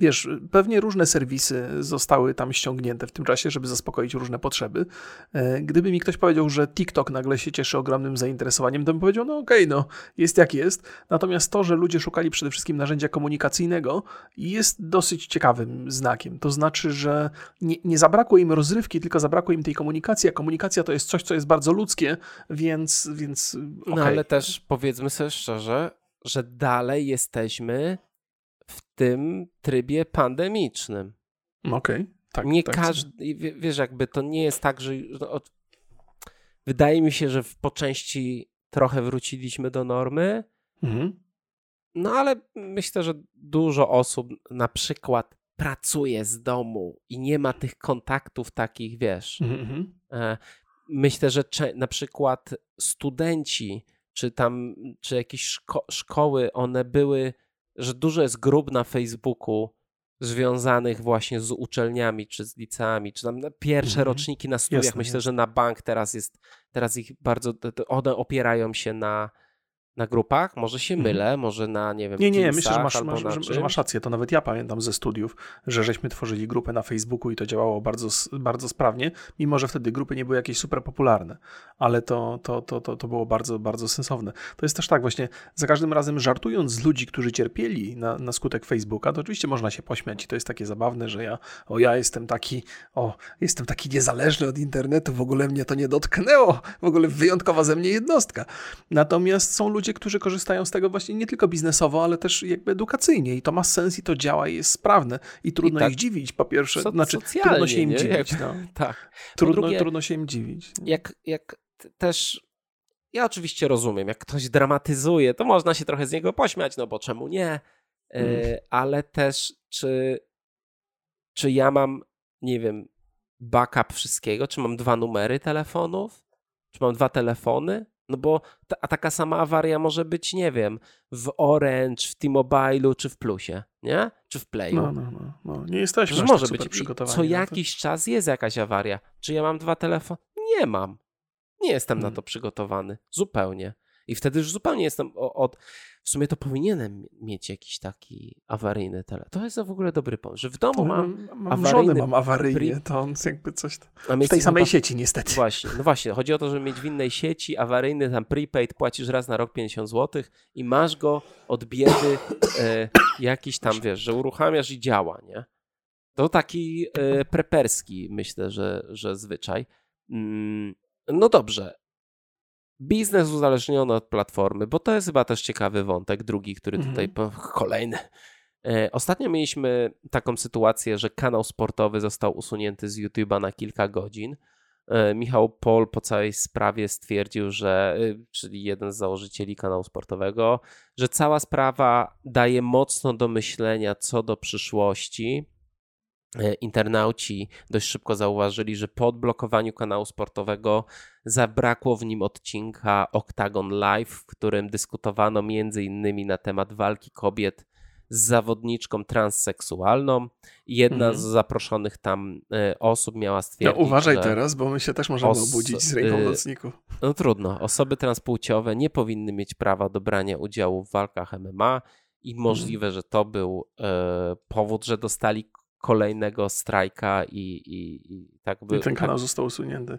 Wiesz, pewnie różne serwisy zostały tam ściągnięte w tym czasie, żeby zaspokoić różne potrzeby. E, gdyby mi ktoś powiedział, że TikTok nagle się cieszy ogromnym zainteresowaniem, to bym powiedział, no okej, okay, no jest jak jest. Natomiast to, że ludzie szukali przede wszystkim narzędzia komunikacyjnego jest dosyć ciekawym znakiem. To znaczy, że nie, nie zabrakło im rozrywki, tylko zabrakło im tej komunikacji, a komunikacja to jest coś, co jest bardzo ludzkie, więc... więc okay. No ale też powiedzmy sobie szczerze, że dalej jesteśmy w tym trybie pandemicznym. Okej. Okay. Tak, nie tak każdy, wiesz, jakby to nie jest tak, że no, wydaje mi się, że po części trochę wróciliśmy do normy. Mhm. No ale myślę, że dużo osób na przykład pracuje z domu i nie ma tych kontaktów takich, wiesz. Mhm. mhm. E, myślę, że na przykład studenci, czy tam, czy jakieś szko szkoły, one były że dużo jest grup na Facebooku związanych właśnie z uczelniami, czy z liceami, czy tam pierwsze mhm. roczniki na studiach. Jasne, Myślę, jasne. że na bank teraz jest, teraz ich bardzo, one opierają się na na grupach, może się mhm. mylę, może na, nie wiem, Nie, nie, myślę, że masz, masz, że, że masz rację, to nawet ja pamiętam ze studiów, że żeśmy tworzyli grupę na Facebooku i to działało bardzo, bardzo sprawnie, mimo że wtedy grupy nie były jakieś super popularne, ale to, to, to, to, to było bardzo, bardzo sensowne. To jest też tak właśnie, za każdym razem żartując z ludzi, którzy cierpieli na, na skutek Facebooka, to oczywiście można się pośmiać i to jest takie zabawne, że ja, o ja jestem taki, o, jestem taki niezależny od internetu, w ogóle mnie to nie dotknęło, w ogóle wyjątkowa ze mnie jednostka. Natomiast są ludzie, ludzie, którzy korzystają z tego właśnie nie tylko biznesowo, ale też jakby edukacyjnie i to ma sens i to działa i jest sprawne i trudno I tak, ich dziwić po pierwsze, so, znaczy trudno się im nie? dziwić. No. <laughs> Tak. Trudno, drugie, trudno się im dziwić. Jak, jak też ja oczywiście rozumiem, jak ktoś dramatyzuje, to można się trochę z niego pośmiać, no bo czemu nie? Mm. ale też czy, czy ja mam, nie wiem, backup wszystkiego, czy mam dwa numery telefonów, czy mam dwa telefony, no bo ta, a taka sama awaria może być, nie wiem, w Orange, w T-Mobile'u czy w Plusie, nie? Czy w Playu. No, no, no. no. Nie jesteśmy Że może tak być przygotowani. Co jakiś czas jest jakaś awaria. Czy ja mam dwa telefony? Nie mam. Nie jestem hmm. na to przygotowany. Zupełnie. I wtedy już zupełnie jestem od w sumie to powinienem mieć jakiś taki awaryjny telefon. To jest w ogóle dobry pomysł, że w domu mam, mam awaryjny... Mam awaryjnie, to on jakby coś... W tej samej sieci niestety. Właśnie, no właśnie, chodzi o to, żeby mieć w innej sieci awaryjny, tam prepaid, płacisz raz na rok 50 zł i masz go od biedy e, jakiś tam, wiesz, że uruchamiasz i działa, nie? To taki e, preperski, myślę, że, że zwyczaj. Mm, no dobrze, biznes uzależniony od platformy, bo to jest chyba też ciekawy wątek, drugi, który mhm. tutaj kolejny. E, ostatnio mieliśmy taką sytuację, że kanał sportowy został usunięty z YouTube'a na kilka godzin. E, Michał Pol po całej sprawie stwierdził, że, e, czyli jeden z założycieli kanału sportowego, że cała sprawa daje mocno do myślenia co do przyszłości internauci dość szybko zauważyli, że po odblokowaniu kanału sportowego zabrakło w nim odcinka Octagon Live, w którym dyskutowano między innymi na temat walki kobiet z zawodniczką transseksualną. Jedna mhm. z zaproszonych tam e, osób miała stwierdzić, No uważaj teraz, bo my się też możemy obudzić z ręką nocników. No trudno. Osoby transpłciowe nie powinny mieć prawa do brania udziału w walkach MMA i mhm. możliwe, że to był e, powód, że dostali kolejnego strajka i, i, i tak by... I ten kanał tak, został usunięty.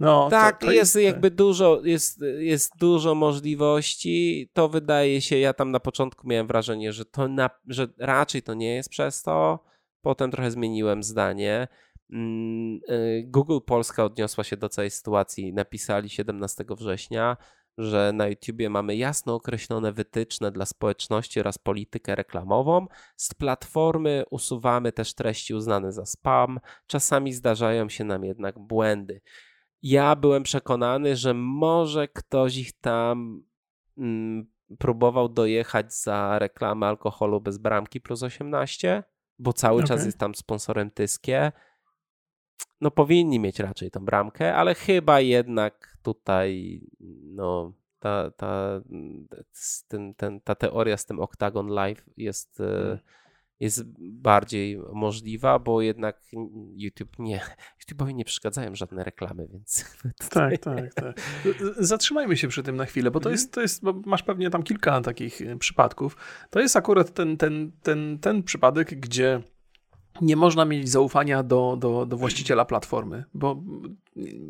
No, tak, to, to jest, jest jakby dużo, jest, jest dużo możliwości. To wydaje się, ja tam na początku miałem wrażenie, że to na, że raczej to nie jest przez to. Potem trochę zmieniłem zdanie. Mm, y, Google Polska odniosła się do całej sytuacji. Napisali 17 września, że na YouTubie mamy jasno określone wytyczne dla społeczności oraz politykę reklamową. Z platformy usuwamy też treści uznane za spam. Czasami zdarzają się nam jednak błędy. Ja byłem przekonany, że może ktoś ich tam mm, próbował dojechać za reklamę alkoholu bez bramki plus 18, bo cały okay. czas jest tam sponsorem Tyskie. No powinni mieć raczej tą bramkę, ale chyba jednak tutaj no, ta, ta, ten, ten, ta teoria z tym Octagon Live jest, e, hmm. jest bardziej możliwa, bo jednak YouTube nie, YouTube'owi nie przeszkadzają żadne reklamy, więc... Tutaj... <laughs> <laughs> Tak, tak, tak. Zatrzymajmy się przy tym na chwilę, bo to mhm. jest, to jest bo masz pewnie tam kilka takich e, przypadków. To jest akurat ten, ten, ten, ten przypadek, gdzie nie można mieć zaufania do, do, do właściciela platformy, bo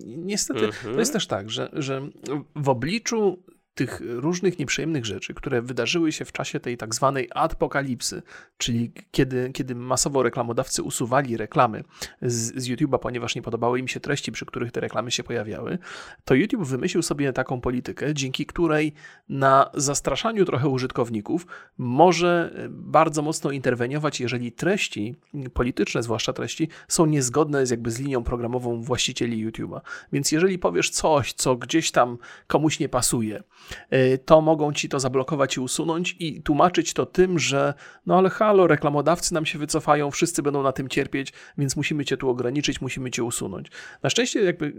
niestety to jest mhm. też tak, że, że w obliczu tych różnych nieprzyjemnych rzeczy, które wydarzyły się w czasie tej tak zwanej apokalipsy, czyli kiedy, kiedy masowo reklamodawcy usuwali reklamy z, z YouTube'a, ponieważ nie podobały im się treści, przy których te reklamy się pojawiały, to YouTube wymyślił sobie taką politykę, dzięki której na zastraszaniu trochę użytkowników może bardzo mocno interweniować, jeżeli treści polityczne, zwłaszcza treści, są niezgodne z jakby z linią programową właścicieli YouTube'a. Więc jeżeli powiesz coś, co gdzieś tam komuś nie pasuje, to mogą ci to zablokować i usunąć i tłumaczyć to tym, że no ale halo, reklamodawcy nam się wycofają, wszyscy będą na tym cierpieć, więc musimy cię tu ograniczyć, musimy cię usunąć. Na szczęście jakby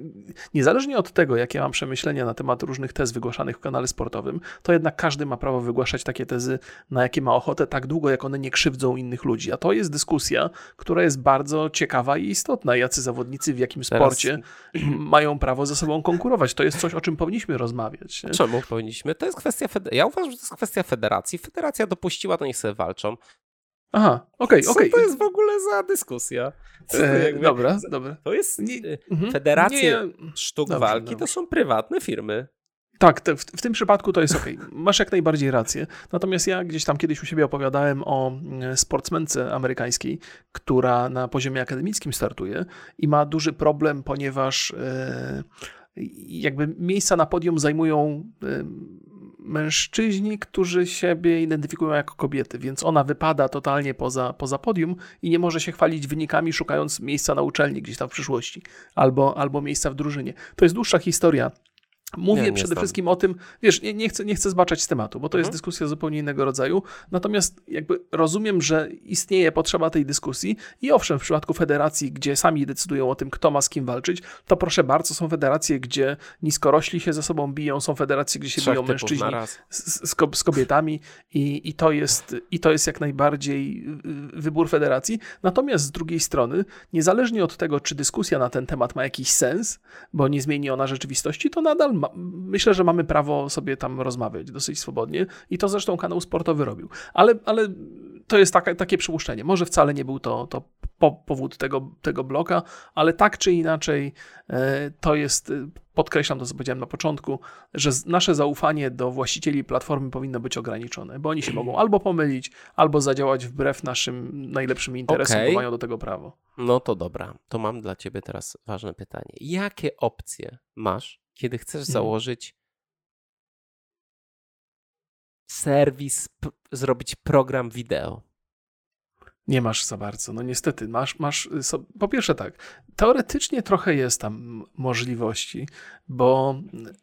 niezależnie od tego, jakie mam przemyślenia na temat różnych tez wygłaszanych w kanale sportowym, to jednak każdy ma prawo wygłaszać takie tezy, na jakie ma ochotę, tak długo jak one nie krzywdzą innych ludzi. A to jest dyskusja, która jest bardzo ciekawa i istotna. Jacy zawodnicy w jakim sporcie Teraz... <clears throat> mają prawo ze sobą konkurować. To jest coś, o czym powinniśmy rozmawiać. Nie? Czemu? Powinniśmy. To jest kwestia, ja uważam, że to jest kwestia federacji. Federacja dopuściła, to niech sobie walczą. Aha, okej, okay, okej. Okay. to jest w ogóle za dyskusja? E, dobra, dobra. To jest, nie, y, mhm. federacje nie, sztuk dobrze, walki dobrze. to są prywatne firmy. Tak, te, w, w, tym przypadku to jest ok. Masz jak najbardziej rację. Natomiast ja gdzieś tam kiedyś u siebie opowiadałem o mm, sportsmence amerykańskiej, która na poziomie akademickim startuje i ma duży problem, ponieważ e, jakby miejsca na podium zajmują mężczyźni, którzy siebie identyfikują jako kobiety, więc ona wypada totalnie poza, poza podium i nie może się chwalić wynikami, szukając miejsca na uczelni gdzieś tam w przyszłości albo, albo miejsca w drużynie. To jest dłuższa historia. Mówię nie, przede wszystkim o tym, wiesz, nie, nie, chcę, nie chcę zbaczać z tematu, bo to mhm. jest dyskusja zupełnie innego rodzaju. Natomiast jakby rozumiem, że istnieje potrzeba tej dyskusji i owszem, w przypadku federacji, gdzie sami decydują o tym, kto ma z kim walczyć, to proszę bardzo, są federacje, gdzie niskorośli się ze sobą biją, są federacje, gdzie się Trzech biją mężczyźni z, z, z, kobietami i, i, to jest, i to jest jak najbardziej wybór federacji. Natomiast z drugiej strony, niezależnie od tego, czy dyskusja na ten temat ma jakiś sens, bo nie zmieni ona rzeczywistości, to nadal ma, myślę, że mamy prawo sobie tam rozmawiać dosyć swobodnie i to zresztą kanał sportowy robił. Ale, ale to jest taka, takie przypuszczenie. Może wcale nie był to, to po, powód tego, tego bloka, ale tak czy inaczej e, to jest, e, podkreślam to, co powiedziałem na początku, że nasze zaufanie do właścicieli platformy powinno być ograniczone, bo oni się mogą albo pomylić, albo zadziałać wbrew naszym najlepszym interesom, okay. bo mają do tego prawo. No to dobra, to mam dla ciebie teraz ważne pytanie. Jakie opcje masz kiedy chcesz mhm. założyć serwis, zrobić program wideo. Nie masz za bardzo. No niestety, masz, masz. Po pierwsze, tak, teoretycznie trochę jest tam możliwości, bo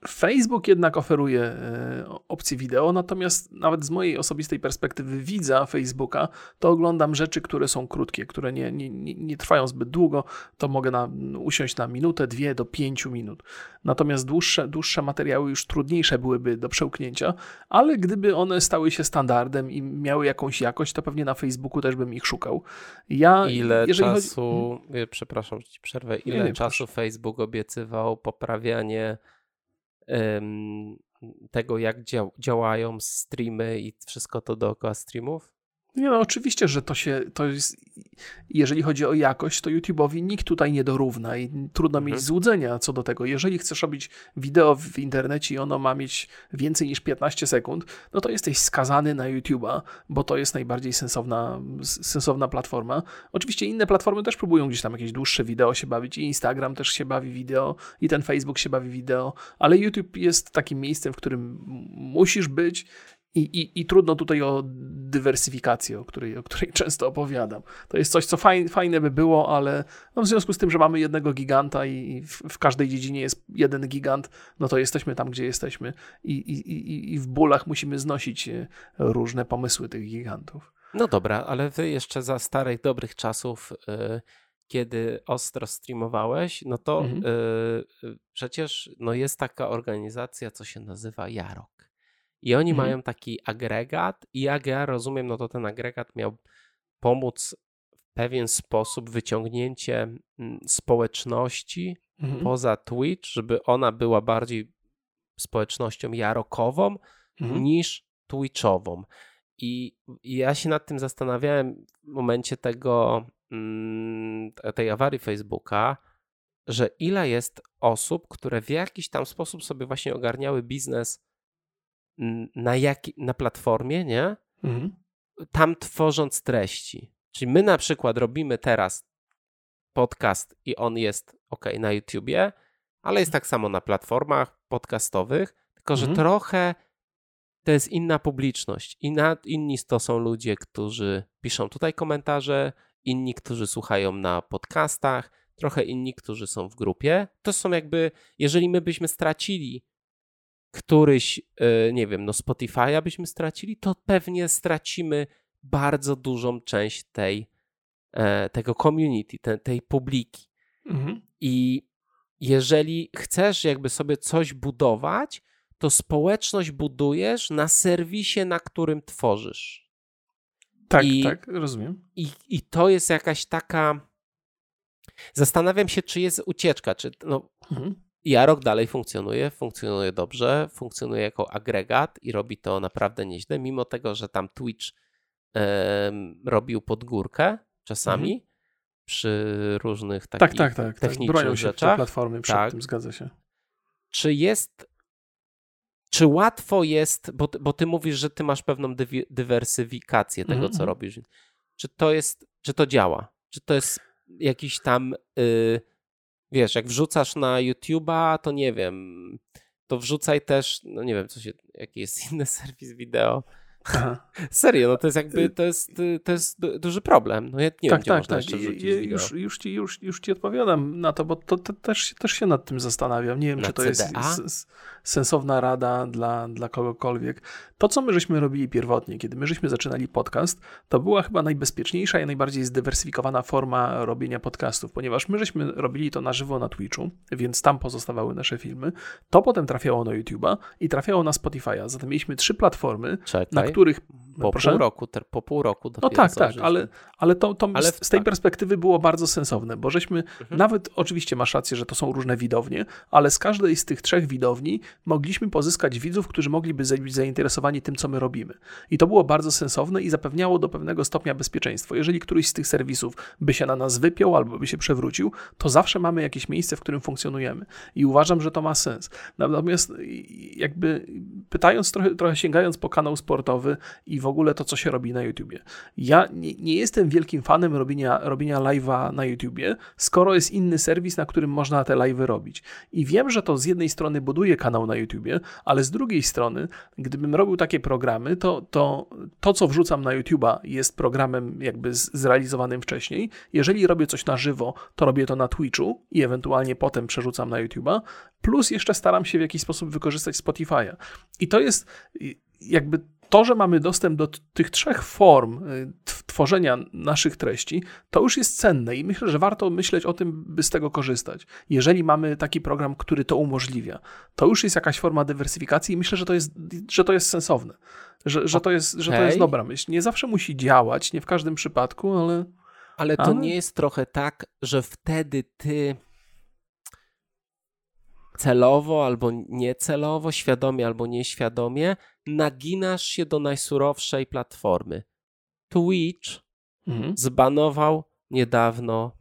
Facebook jednak oferuje e, opcję wideo, natomiast nawet z mojej osobistej perspektywy widza Facebooka, to oglądam rzeczy, które są krótkie, które nie, nie, nie, nie trwają zbyt długo, to mogę na, usiąść na minutę, dwie do pięciu minut. Natomiast dłuższe, dłuższe materiały już trudniejsze byłyby do przełknięcia, ale gdyby one stały się standardem i miały jakąś jakość, to pewnie na Facebooku też bym ich szukał. Ja, ile czasu, chodzi... Hmm? przepraszam, że ci przerwę, ile nie, nie, czasu proszę. Facebook obiecywał poprawianie um, tego, jak dział, działają streamy i wszystko to dookoła streamów? Nie no, oczywiście, że to się, to jest, jeżeli chodzi o jakość, to YouTube'owi nikt tutaj nie dorówna i trudno mhm. mieć złudzenia co do tego. Jeżeli chcesz robić wideo w internecie i ono ma mieć więcej niż 15 sekund, no to jesteś skazany na YouTube'a, bo to jest najbardziej sensowna, sensowna platforma. Oczywiście inne platformy też próbują gdzieś tam jakieś dłuższe wideo się bawić i Instagram też się bawi wideo i ten Facebook się bawi wideo, ale YouTube jest takim miejscem, w którym musisz być i, i, I trudno tutaj o dywersyfikację, o której, o której często opowiadam. To jest coś, co fajne, fajne by było, ale no w związku z tym, że mamy jednego giganta i w, w, każdej dziedzinie jest jeden gigant, no to jesteśmy tam, gdzie jesteśmy i, i, w bólach musimy znosić e, różne pomysły tych gigantów. No dobra, ale wy jeszcze za starych, dobrych czasów, yy, kiedy ostro streamowałeś, no to mhm. yy, przecież no jest taka organizacja, co się nazywa Jarok. I oni mhm. mają taki agregat, i jak ja rozumiem, no to ten agregat miał pomóc w pewien sposób wyciągnięcie mm, społeczności mhm. poza Twitch, żeby ona była bardziej społecznością jarokową mhm. niż Twitchową. I, I ja się nad tym zastanawiałem w momencie tego, mm, tej awarii Facebooka, że ile jest osób, które w jakiś tam sposób sobie właśnie ogarniały biznes na, jak, na platformie, nie? Mhm. Tam tworząc treści. Czyli my na przykład robimy teraz podcast i on jest ok na YouTubie, ale jest tak samo na platformach podcastowych, tylko że mhm. trochę to jest inna publiczność. Inna, inni to są ludzie, którzy piszą tutaj komentarze, inni, którzy słuchają na podcastach, trochę inni, którzy są w grupie. To są jakby, jeżeli my byśmy stracili któryś, e, nie wiem, no Spotify'a byśmy stracili, to pewnie stracimy bardzo dużą część tej, e, tego community, tej, tej publiki. Mhm. I jeżeli chcesz jakby sobie coś budować, to społeczność budujesz na serwisie, na którym tworzysz. Tak, I, tak, rozumiem. I, I to jest jakaś taka. Zastanawiam się, czy jest ucieczka, czy no, mhm. Jarok dalej funkcjonuje, funkcjonuje dobrze, funkcjonuje jako agregat i robi to naprawdę nieźle, mimo tego, że tam Twitch robił podgórkę czasami mhm. przy różnych takich tak, tak, tak, technicznych tak. Bronią się rzeczach. platformy przed tak. tym, zgadza się. Czy jest, czy łatwo jest, bo, bo ty mówisz, że ty masz pewną dy, dywersyfikację tego, mhm. co mhm. robisz. Czy to jest, czy to działa? Czy to jest jakiś tam... Y, wiesz, jak wrzucasz na YouTube'a, to nie wiem, to wrzucaj też, no nie wiem, co się, jaki jest <laughs> inny serwis wideo. Aha. <laughs> Serio, no to jest jakby, to jest, to jest duży problem. No ja nie tak, wiem, tak, tak. już, już, ci, już, już ci odpowiadam na to, bo to, to też, też się nad tym zastanawiam. Nie wiem, na czy to CDA? jest sensowna rada dla, dla kogokolwiek. To, co my żeśmy robili pierwotnie, kiedy my żeśmy zaczynali podcast, to była chyba najbezpieczniejsza i najbardziej zdywersyfikowana forma robienia podcastów, ponieważ my żeśmy robili to na żywo na Twitchu, więc tam pozostawały nasze filmy. To potem trafiało na YouTube'a i trafiało na Spotify'a. Zatem mieliśmy trzy platformy, Czekaj. na których których po Proszę? pół roku, po pół roku No tak, tak, ale, ale to, to ale z, z, tej tak. perspektywy było bardzo sensowne, bo żeśmy mhm. nawet, oczywiście masz rację, że to są różne widownie, ale z każdej z tych trzech widowni mogliśmy pozyskać widzów, którzy mogliby być zainteresowani tym, co my robimy. I to było bardzo sensowne i zapewniało do pewnego stopnia bezpieczeństwo. Jeżeli któryś z tych serwisów by się na nas wypiął albo by się przewrócił, to zawsze mamy jakieś miejsce, w którym funkcjonujemy. I uważam, że to ma sens. Natomiast jakby pytając trochę, trochę sięgając po kanał sportowy i w ogóle to, co się robi na YouTubie. Ja nie, nie jestem wielkim fanem robienia, robienia live'a na YouTubie, skoro jest inny serwis, na którym można te live'y robić. I wiem, że to z jednej strony buduje kanał na YouTubie, ale z drugiej strony, gdybym robił takie programy, to to, to co wrzucam na YouTuba jest programem jakby zrealizowanym wcześniej. Jeżeli robię coś na żywo, to robię to na Twitchu i ewentualnie potem przerzucam na YouTuba, plus jeszcze staram się w jakiś sposób wykorzystać Spotify'a. I to jest jakby to, że mamy dostęp do tych trzech form y, tworzenia naszych treści, to już jest cenne i myślę, że warto myśleć o tym, by z tego korzystać. Jeżeli mamy taki program, który to umożliwia, to już jest jakaś forma dywersyfikacji i myślę, że to jest, że to jest sensowne, że, że, to, jest, że to jest dobra myśl. Nie zawsze musi działać, nie w każdym przypadku, ale. Ale to ale... nie jest trochę tak, że wtedy ty celowo albo niecelowo, świadomie albo nieświadomie, naginasz się do najsurowszej platformy. Twitch mhm. zbanował niedawno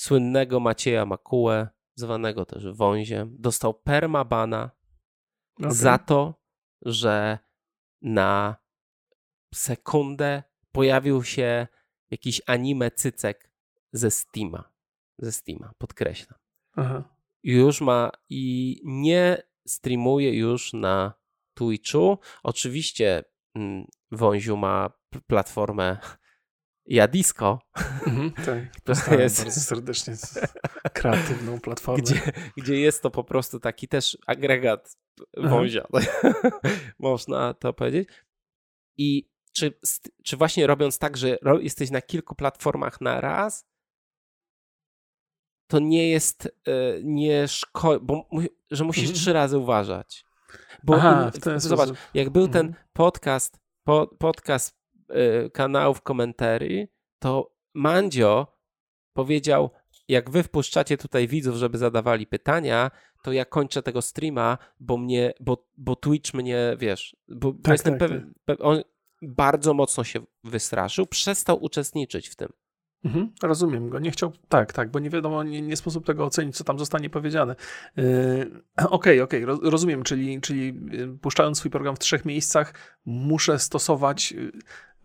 słynnego Macieja Makułę, zwanego też Wąziem. Dostał permabana okay. za to, że na sekundę pojawił się jakiś anime cycek ze Steama. Ze Steama, podkreślam. Aha. Już ma i nie streamuje już na Twitchu. Oczywiście mm, Wąziu ma platformę Jadisko. Mhm, <laughs> tak, to jest bardzo serdecznie kreatywną platformę. Gdzie, gdzie jest to po prostu taki też agregat wązia, <laughs> można to powiedzieć. I czy, czy właśnie robiąc tak, że jesteś na kilku platformach na raz, to nie jest, e, nie szko- bo że musisz mhm. trzy razy uważać. Bo Aha, in, zobacz, jak był ten mhm. podcast, po, podcast y, kanałów komentarzy, to Mandzio powiedział, jak wy wpuszczacie tutaj widzów, żeby zadawali pytania, to ja kończę tego streama, bo mnie, bo, bo Twitch mnie, wiesz, bo, tak, jestem tak, pewien, tak. on bardzo mocno się wystraszył, przestał uczestniczyć w tym. Mhm, rozumiem go. Nie chciał, tak, tak, bo nie wiadomo, nie, nie sposób tego ocenić, co tam zostanie powiedziane. Yy, <clears throat> okej, okej, okay, okay, rozumiem, czyli, czyli y, puszczając swój program w trzech miejscach, muszę stosować y,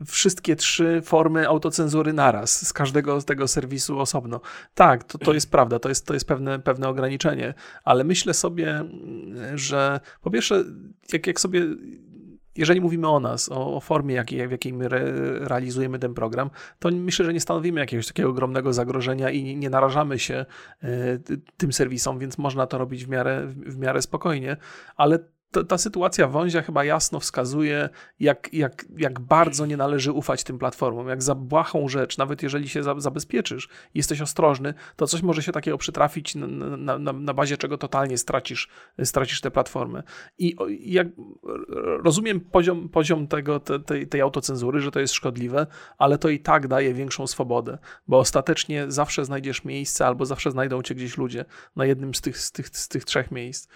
wszystkie trzy formy autocenzury naraz, z każdego z tego serwisu osobno. Tak, to, to jest <clears throat> prawda, to jest, to jest pewne, pewne ograniczenie, ale myślę sobie, że po pierwsze, jak, jak sobie jeżeli mówimy o nas, o, o formie, jakiej, w jakiej my re, realizujemy ten program, to myślę, że nie stanowimy jakiegoś takiego ogromnego zagrożenia i nie, nie narażamy się y, tym serwisom, więc można to robić w miarę, w miarę spokojnie, ale ta, ta sytuacja wązia chyba jasno wskazuje, jak, jak, jak bardzo nie należy ufać tym platformom. Jak za błahą rzecz, nawet jeżeli się za, zabezpieczysz jesteś ostrożny, to coś może się takiego przytrafić, na, na, na, na bazie czego totalnie stracisz, stracisz te platformy. I jak rozumiem poziom, poziom tego, te, tej, tej autocenzury, że to jest szkodliwe, ale to i tak daje większą swobodę, bo ostatecznie zawsze znajdziesz miejsce albo zawsze znajdą cię gdzieś ludzie na jednym z tych, z tych, z tych trzech miejsc.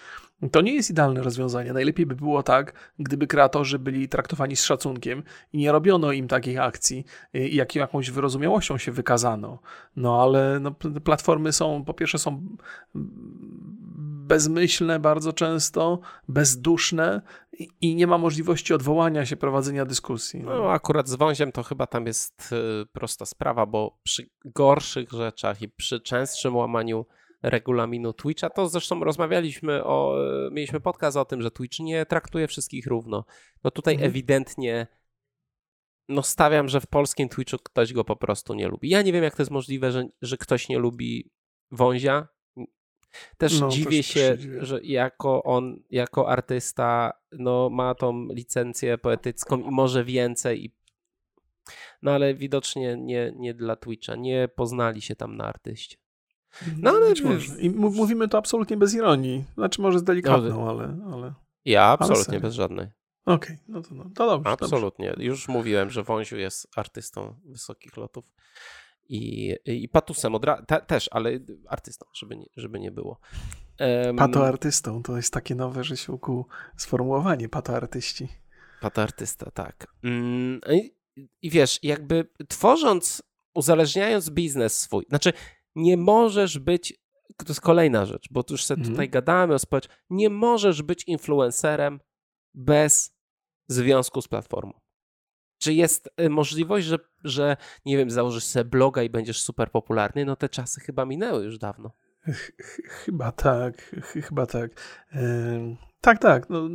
To nie jest idealne rozwiązanie. Najlepiej by było tak, gdyby kreatorzy byli traktowani z szacunkiem i nie robiono im takich akcji i jak, jakąś wyrozumiałością się wykazano. No ale no, platformy są, po pierwsze są bezmyślne bardzo często, bezduszne i nie ma możliwości odwołania się, prowadzenia dyskusji. No, no akurat z wąziem to chyba tam jest y, prosta sprawa, bo przy gorszych rzeczach i przy częstszym łamaniu regulaminu Twitcha. To zresztą rozmawialiśmy o, mieliśmy podcast o tym, że Twitch nie traktuje wszystkich równo. No tutaj mhm. ewidentnie no stawiam, że w polskim Twitchu ktoś go po prostu nie lubi. Ja nie wiem, jak to jest możliwe, że, że ktoś nie lubi wązia. Też no, dziwię się, że jako on, jako artysta, no ma tą licencję poetycką i może więcej i no ale widocznie nie, nie dla Twitcha. Nie poznali się tam na artyście. No ale wiesz, I mówimy to absolutnie bez ironii. Znaczy może z delikatną, no, ale, ale... Ja absolutnie bez żadnej. Okej, okay, no to, no, to dobrze. Absolutnie. Dobrze. Już mówiłem, że Wąziu jest artystą wysokich lotów i, i patusem te, też, ale artystą, żeby nie, żeby nie było. Um, patoartystą, to jest takie nowe, że się sformułowanie, patoartyści. Patoartysta, tak. Mm, i, I wiesz, jakby tworząc, uzależniając biznes swój, znaczy nie możesz być, to jest kolejna rzecz, bo już sobie mhm. tutaj gadamy o społeczeństwie, nie możesz być influencerem bez związku z platformą. Czy jest y, możliwość, że, że nie wiem, założysz sobie bloga i będziesz super popularny? No te czasy chyba minęły już dawno. Chyba tak, chyba tak. Tak, tak. No,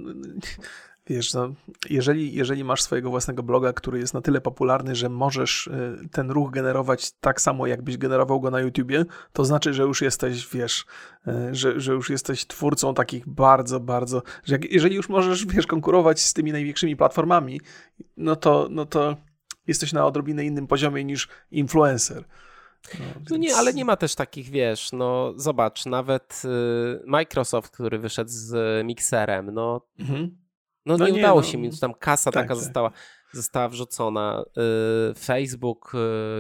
Wiesz, no, jeżeli, jeżeli masz swojego własnego bloga, który jest na tyle popularny, że możesz y, ten ruch generować tak samo, jakbyś generował go na YouTubie, to znaczy, że już jesteś, wiesz, y, że, że już jesteś twórcą takich bardzo, bardzo, że jak, jeżeli już możesz, wiesz, konkurować z tymi największymi platformami, no to, no to jesteś na odrobinę innym poziomie niż influencer. No, więc... no, nie, ale nie ma też takich, wiesz, no zobacz, nawet y, Microsoft, który wyszedł z mikserem, no mhm no, no nie, nie, udało no, się mi, tam kasa tak, taka tak. Została, została wrzucona. Y, Facebook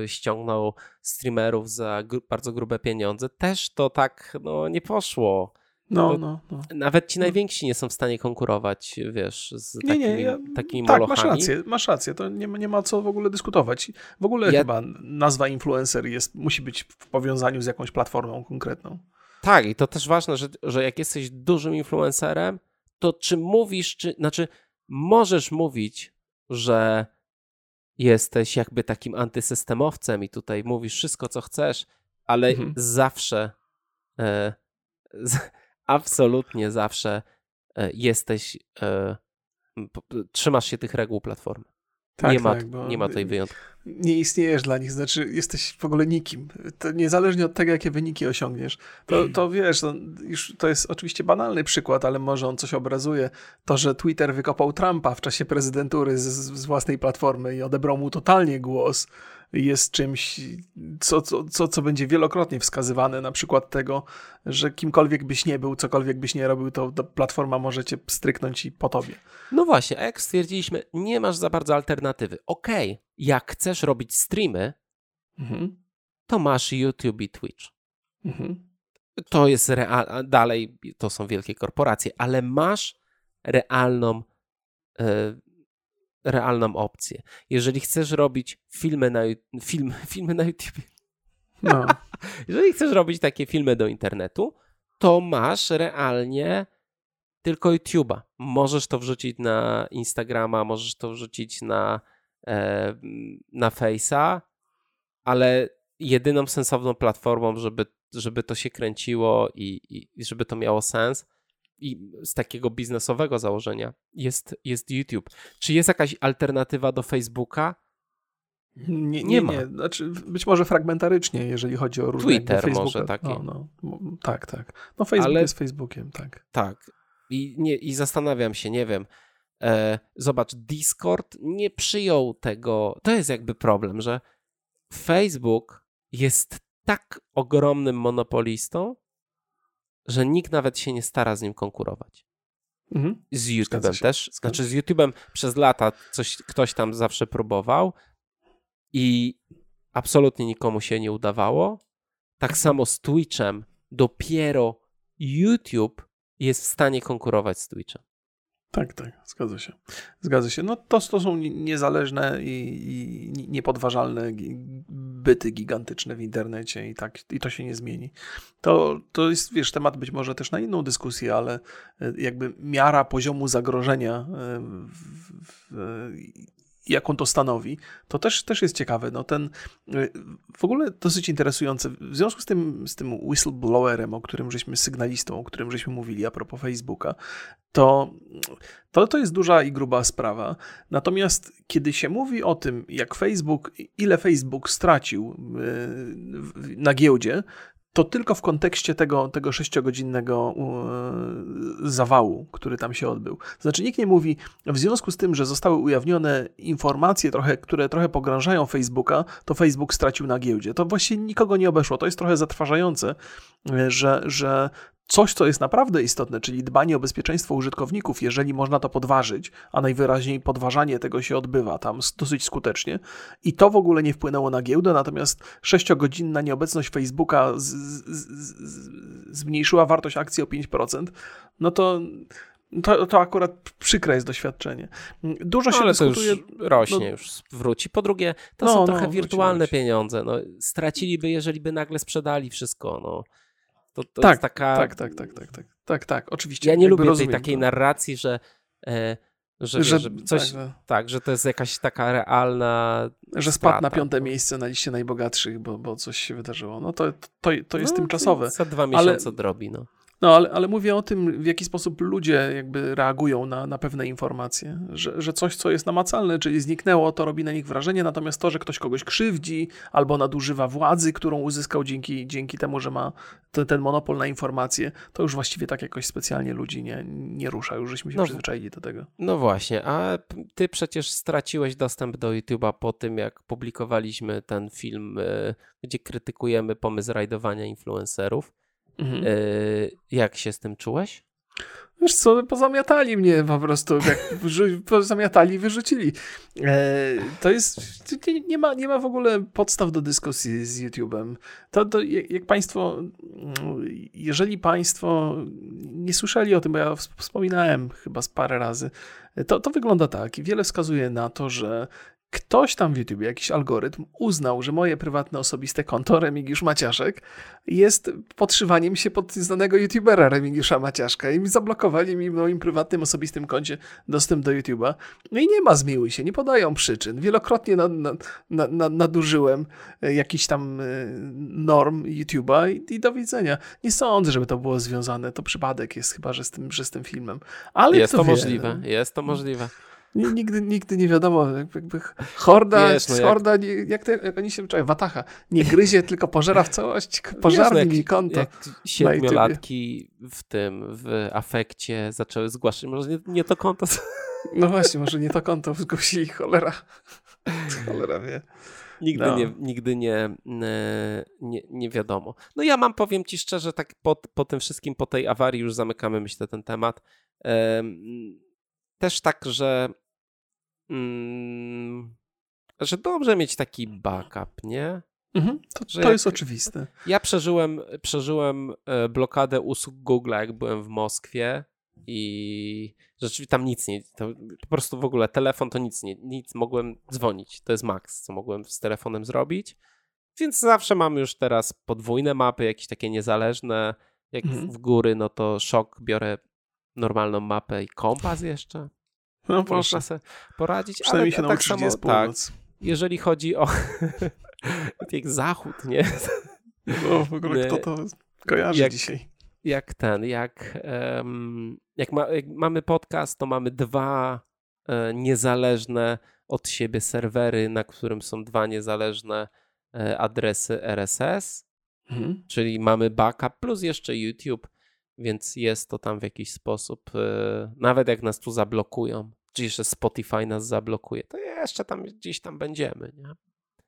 y, ściągnął streamerów za gru bardzo grube pieniądze. Też to tak no, nie poszło. No, no, no. Nawet ci najwięksi nie są w stanie konkurować, wiesz, z Nie, takimi, nie, ja, takimi tak, molochami. masz rację, masz rację, to nie, ma- nie ma co w ogóle dyskutować. W ogóle Ja- chyba nazwa influencer jest, musi być w powiązaniu z jakąś platformą konkretną. Tak, i to też ważne, że, że jak jesteś dużym influencerem, to czy mówisz, czy, znaczy możesz mówić, że jesteś jakby takim antysystemowcem i tutaj mówisz wszystko, co chcesz, ale Mhm. zawsze, e, z, absolutnie zawsze e, jesteś, e, trzymasz się tych reguł platformy. Tak, nie, ma, tak, nie ma tutaj wyjątku. nie istniejesz dla nich, znaczy jesteś w ogóle nikim. To niezależnie od tego, jakie wyniki osiągniesz. To, to wiesz, to, już, to jest oczywiście banalny przykład, ale może on coś obrazuje. To, że Twitter wykopał Trumpa w czasie prezydentury z, z własnej platformy i odebrał mu totalnie głos, jest czymś, co, co, co, co będzie wielokrotnie wskazywane na przykład tego, że kimkolwiek byś nie był, cokolwiek byś nie robił, to, platforma może cię stryknąć i po tobie. No właśnie, a jak stwierdziliśmy, nie masz za bardzo alternatywy. Okej, jak chcesz robić streamy, Mhm. to masz YouTube i Twitch. Mhm. To jest real, dalej, to są wielkie korporacje, ale masz realną, e, realną opcję. Jeżeli chcesz robić filmy na, film, <laughs> filmy na YouTube, No. <laughs> jeżeli chcesz robić takie filmy do internetu, to masz realnie tylko YouTube'a. Możesz to wrzucić na Instagrama, możesz to wrzucić na, e, na Face'a, ale jedyną sensowną platformą, żeby, żeby to się kręciło i, i żeby to miało sens i z takiego biznesowego założenia jest, jest YouTube. Czy jest jakaś alternatywa do Facebooka? Nie, nie, Nie nie, ma. Znaczy, być może fragmentarycznie, jeżeli chodzi o różne Twitter Facebooka. może taki. No, no, tak, tak. No Facebook Ale- jest Facebookiem, tak. Tak. I, nie, i zastanawiam się, nie wiem. E, zobacz, Discord nie przyjął tego. To jest jakby problem, że Facebook jest tak ogromnym monopolistą, że nikt nawet się nie stara z nim konkurować. Mhm. Z YouTube'em też. Znaczy z YouTube'em przez lata coś, ktoś tam zawsze próbował i absolutnie nikomu się nie udawało. Tak samo z Twitchem. Dopiero YouTube jest w stanie konkurować z Twitchem. Tak, tak, zgadza się. Zgadza się. No to, to są ni- niezależne i, i ni- niepodważalne byty gigantyczne w internecie i tak, i to się nie zmieni. To, to jest, wiesz, temat być może też na inną dyskusję, ale e, jakby miara poziomu zagrożenia, e, w, w, e, jaką to stanowi, to też, też jest ciekawe. No ten, e, w ogóle dosyć interesujące. W związku z tym, z tym whistleblowerem, o którym żeśmy, sygnalistą, o którym żeśmy mówili a propos Facebooka, to, to, to jest duża i gruba sprawa. Natomiast kiedy się mówi o tym, jak Facebook, ile Facebook stracił w- na giełdzie, to tylko w kontekście tego, tego sześciogodzinnego zawału, który tam się odbył. Znaczy nikt nie mówi, w związku z tym, że zostały ujawnione informacje, trochę, które trochę pogrążają Facebooka, to Facebook stracił na giełdzie. To właściwie nikogo nie obeszło. To jest trochę zatrważające, że, że coś, co jest naprawdę istotne, czyli dbanie o bezpieczeństwo użytkowników, jeżeli można to podważyć, a najwyraźniej podważanie tego się odbywa tam dosyć skutecznie, i to w ogóle nie wpłynęło na giełdę, natomiast sześciogodzinna nieobecność Facebooka z, z, z, zmniejszyła wartość akcji o 5%, no to. To, to akurat przykre jest doświadczenie. Dużo się No, ale to już dyskutuje. rośnie, no- już wróci. Po drugie, to No, są no, trochę wirtualne wróci. pieniądze. No, straciliby, jeżeli by nagle sprzedali wszystko. No. To, to Tak, jest taka... Tak, tak, tak, tak, tak, tak, tak, oczywiście. Ja nie lubię tej takiej to. narracji, że, e, że, że, że, coś, tak, że- tak, że to jest jakaś taka realna że spadł na strata. piąte No. miejsce na liście najbogatszych, bo, bo coś się wydarzyło. No to, to, to jest No, tymczasowe. Za dwa Ale- miesiące drobi, no. No ale, ale mówię o tym, w jaki sposób ludzie jakby reagują na, na pewne informacje, że, że coś, co jest namacalne, czyli zniknęło, to robi na nich wrażenie, natomiast to, że ktoś kogoś krzywdzi albo nadużywa władzy, którą uzyskał dzięki, dzięki temu, że ma ten, ten monopol na informacje, to już właściwie tak jakoś specjalnie ludzi nie, nie rusza, już żeśmy się No, przyzwyczaili do tego. No właśnie, a ty przecież straciłeś dostęp do YouTube'a po tym, jak publikowaliśmy ten film, e, gdzie krytykujemy pomysł rajdowania influencerów. Mhm. E, Jak się z tym czułeś? Wiesz co, pozamiatali mnie po prostu, jak pozamiatali i wyrzucili. E, to jest, nie ma, nie ma w ogóle podstaw do dyskusji z YouTube'em. To, to jak państwo, jeżeli państwo nie słyszeli o tym, bo ja wspominałem chyba z parę razy, to, to wygląda tak i wiele wskazuje na to, że ktoś tam w YouTube, jakiś algorytm, uznał, że moje prywatne, osobiste konto Remigiusz Maciaszek jest podszywaniem się pod znanego YouTubera Remigiusza Maciaszka i zablokowali mi w moim prywatnym, osobistym koncie dostęp do YouTube'a. No i nie ma zmiłuj się, nie podają przyczyn. Wielokrotnie nad, nad, nad, nadużyłem e, jakiś tam e, norm YouTube'a i, i, do widzenia. Nie sądzę, żeby to było związane. To przypadek jest chyba, że z tym, że z tym filmem. Ale jest to wie, możliwe, jest to możliwe. Nigdy, nigdy nie wiadomo, jakby horda, Wiesz, no horda jak... jak, te, jak oni się czują, watacha, nie gryzie, tylko pożera w całość, pożarni mi konto. Jak siedmiolatki w tym, w afekcie zaczęły zgłaszać, może nie, nie to konto. <laughs> No właśnie, może nie to konto zgłosili, cholera. <laughs> Cholera wie. Nigdy, no. nie, nigdy nie, nie, nie wiadomo. No ja mam, powiem ci szczerze, tak po, po tym wszystkim, po tej awarii już zamykamy, myślę, ten temat. Też tak, że mm, że dobrze mieć taki backup, nie? Mhm, to, to jest oczywiste. Ja przeżyłem, przeżyłem e, blokadę usług Google, jak byłem w Moskwie i rzeczywiście tam nic nie, po prostu w ogóle telefon to nic nie, nic mogłem dzwonić, to jest maks, co mogłem z telefonem zrobić, więc zawsze mam już teraz podwójne mapy, jakieś takie niezależne, jak mhm. w góry, no to szok, biorę normalną mapę i kompas jeszcze. No Można sobie poradzić. Przynajmniej ale się tak samo, tak, jeżeli chodzi o <laughs> jak zachód, nie? No w ogóle kto to kojarzy jak, dzisiaj? Jak ten, jak, um, jak, ma, jak, mamy podcast, to mamy dwa e, niezależne od siebie serwery, na którym są dwa niezależne e, adresy RSS, mhm. czyli mamy backup plus jeszcze YouTube więc jest to tam w jakiś sposób, e, nawet jak nas tu zablokują, czy jeszcze Spotify nas zablokuje, to jeszcze tam gdzieś tam będziemy, nie?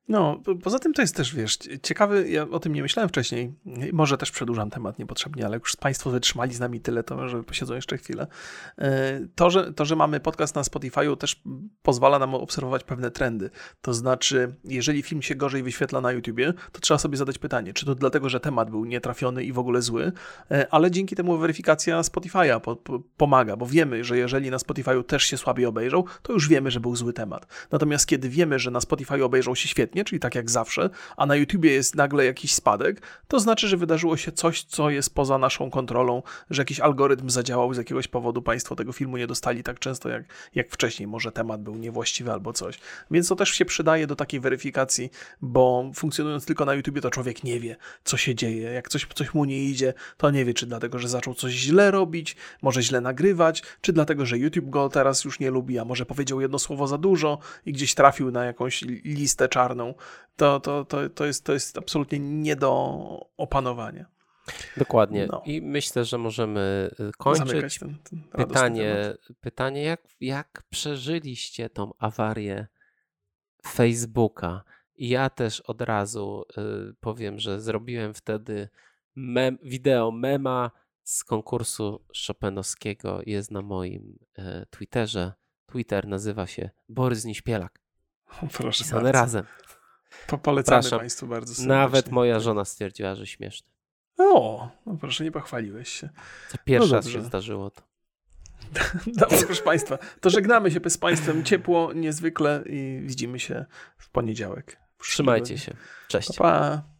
No, poza tym to jest też, wiesz, ciekawy, ja o tym nie myślałem wcześniej, może też przedłużam temat niepotrzebnie, ale już Państwo wytrzymali z nami tyle, to że posiedzą jeszcze chwilę. E, to że, to, że mamy podcast na Spotify'u też pozwala nam obserwować pewne trendy. To znaczy, jeżeli film się gorzej wyświetla na YouTubie, to trzeba sobie zadać pytanie, czy to dlatego, że temat był nietrafiony i w ogóle zły, e, ale dzięki temu weryfikacja Spotify'a po, po, pomaga, bo wiemy, że jeżeli na Spotify'u też się słabiej obejrzał, to już wiemy, że był zły temat. Natomiast kiedy wiemy, że na Spotify obejrzał się świetnie, czyli tak jak zawsze, a na YouTubie jest nagle jakiś spadek, to znaczy, że wydarzyło się coś, co jest poza naszą kontrolą, że jakiś algorytm zadziałał z jakiegoś powodu, Państwo tego filmu nie dostali tak często jak, jak wcześniej, może temat był niewłaściwy albo coś. Więc to też się przydaje do takiej weryfikacji, bo funkcjonując tylko na YouTubie, to człowiek nie wie, co się dzieje. Jak coś, coś mu nie idzie, to nie wie, czy dlatego, że zaczął coś źle robić, może źle nagrywać, czy dlatego, że YouTube go teraz już nie lubi, a może powiedział jedno słowo za dużo i gdzieś trafił na jakąś listę czarną to, to, to, to, jest, to jest absolutnie nie do opanowania. Dokładnie. No. I myślę, że możemy y, kończyć. Ten, ten pytanie, pytanie jak, jak przeżyliście tą awarię Facebooka? I ja też od razu y, powiem, że zrobiłem wtedy mem, wideo mema z konkursu Chopinowskiego. Jest na moim y, Twitterze. Twitter nazywa się Borys Niśpielak. <laughs> Proszę Pisane bardzo. razem. Po polecamy Praszam. Państwu bardzo serdecznie. Nawet moja żona stwierdziła, że śmieszne. O, no proszę, nie pochwaliłeś się. To pierwszy no raz się zdarzyło to. <laughs> Dobrze, proszę Państwa, to żegnamy się z Państwem ciepło, niezwykle i widzimy się w poniedziałek. Trzymajcie się. Cześć. Pa, pa.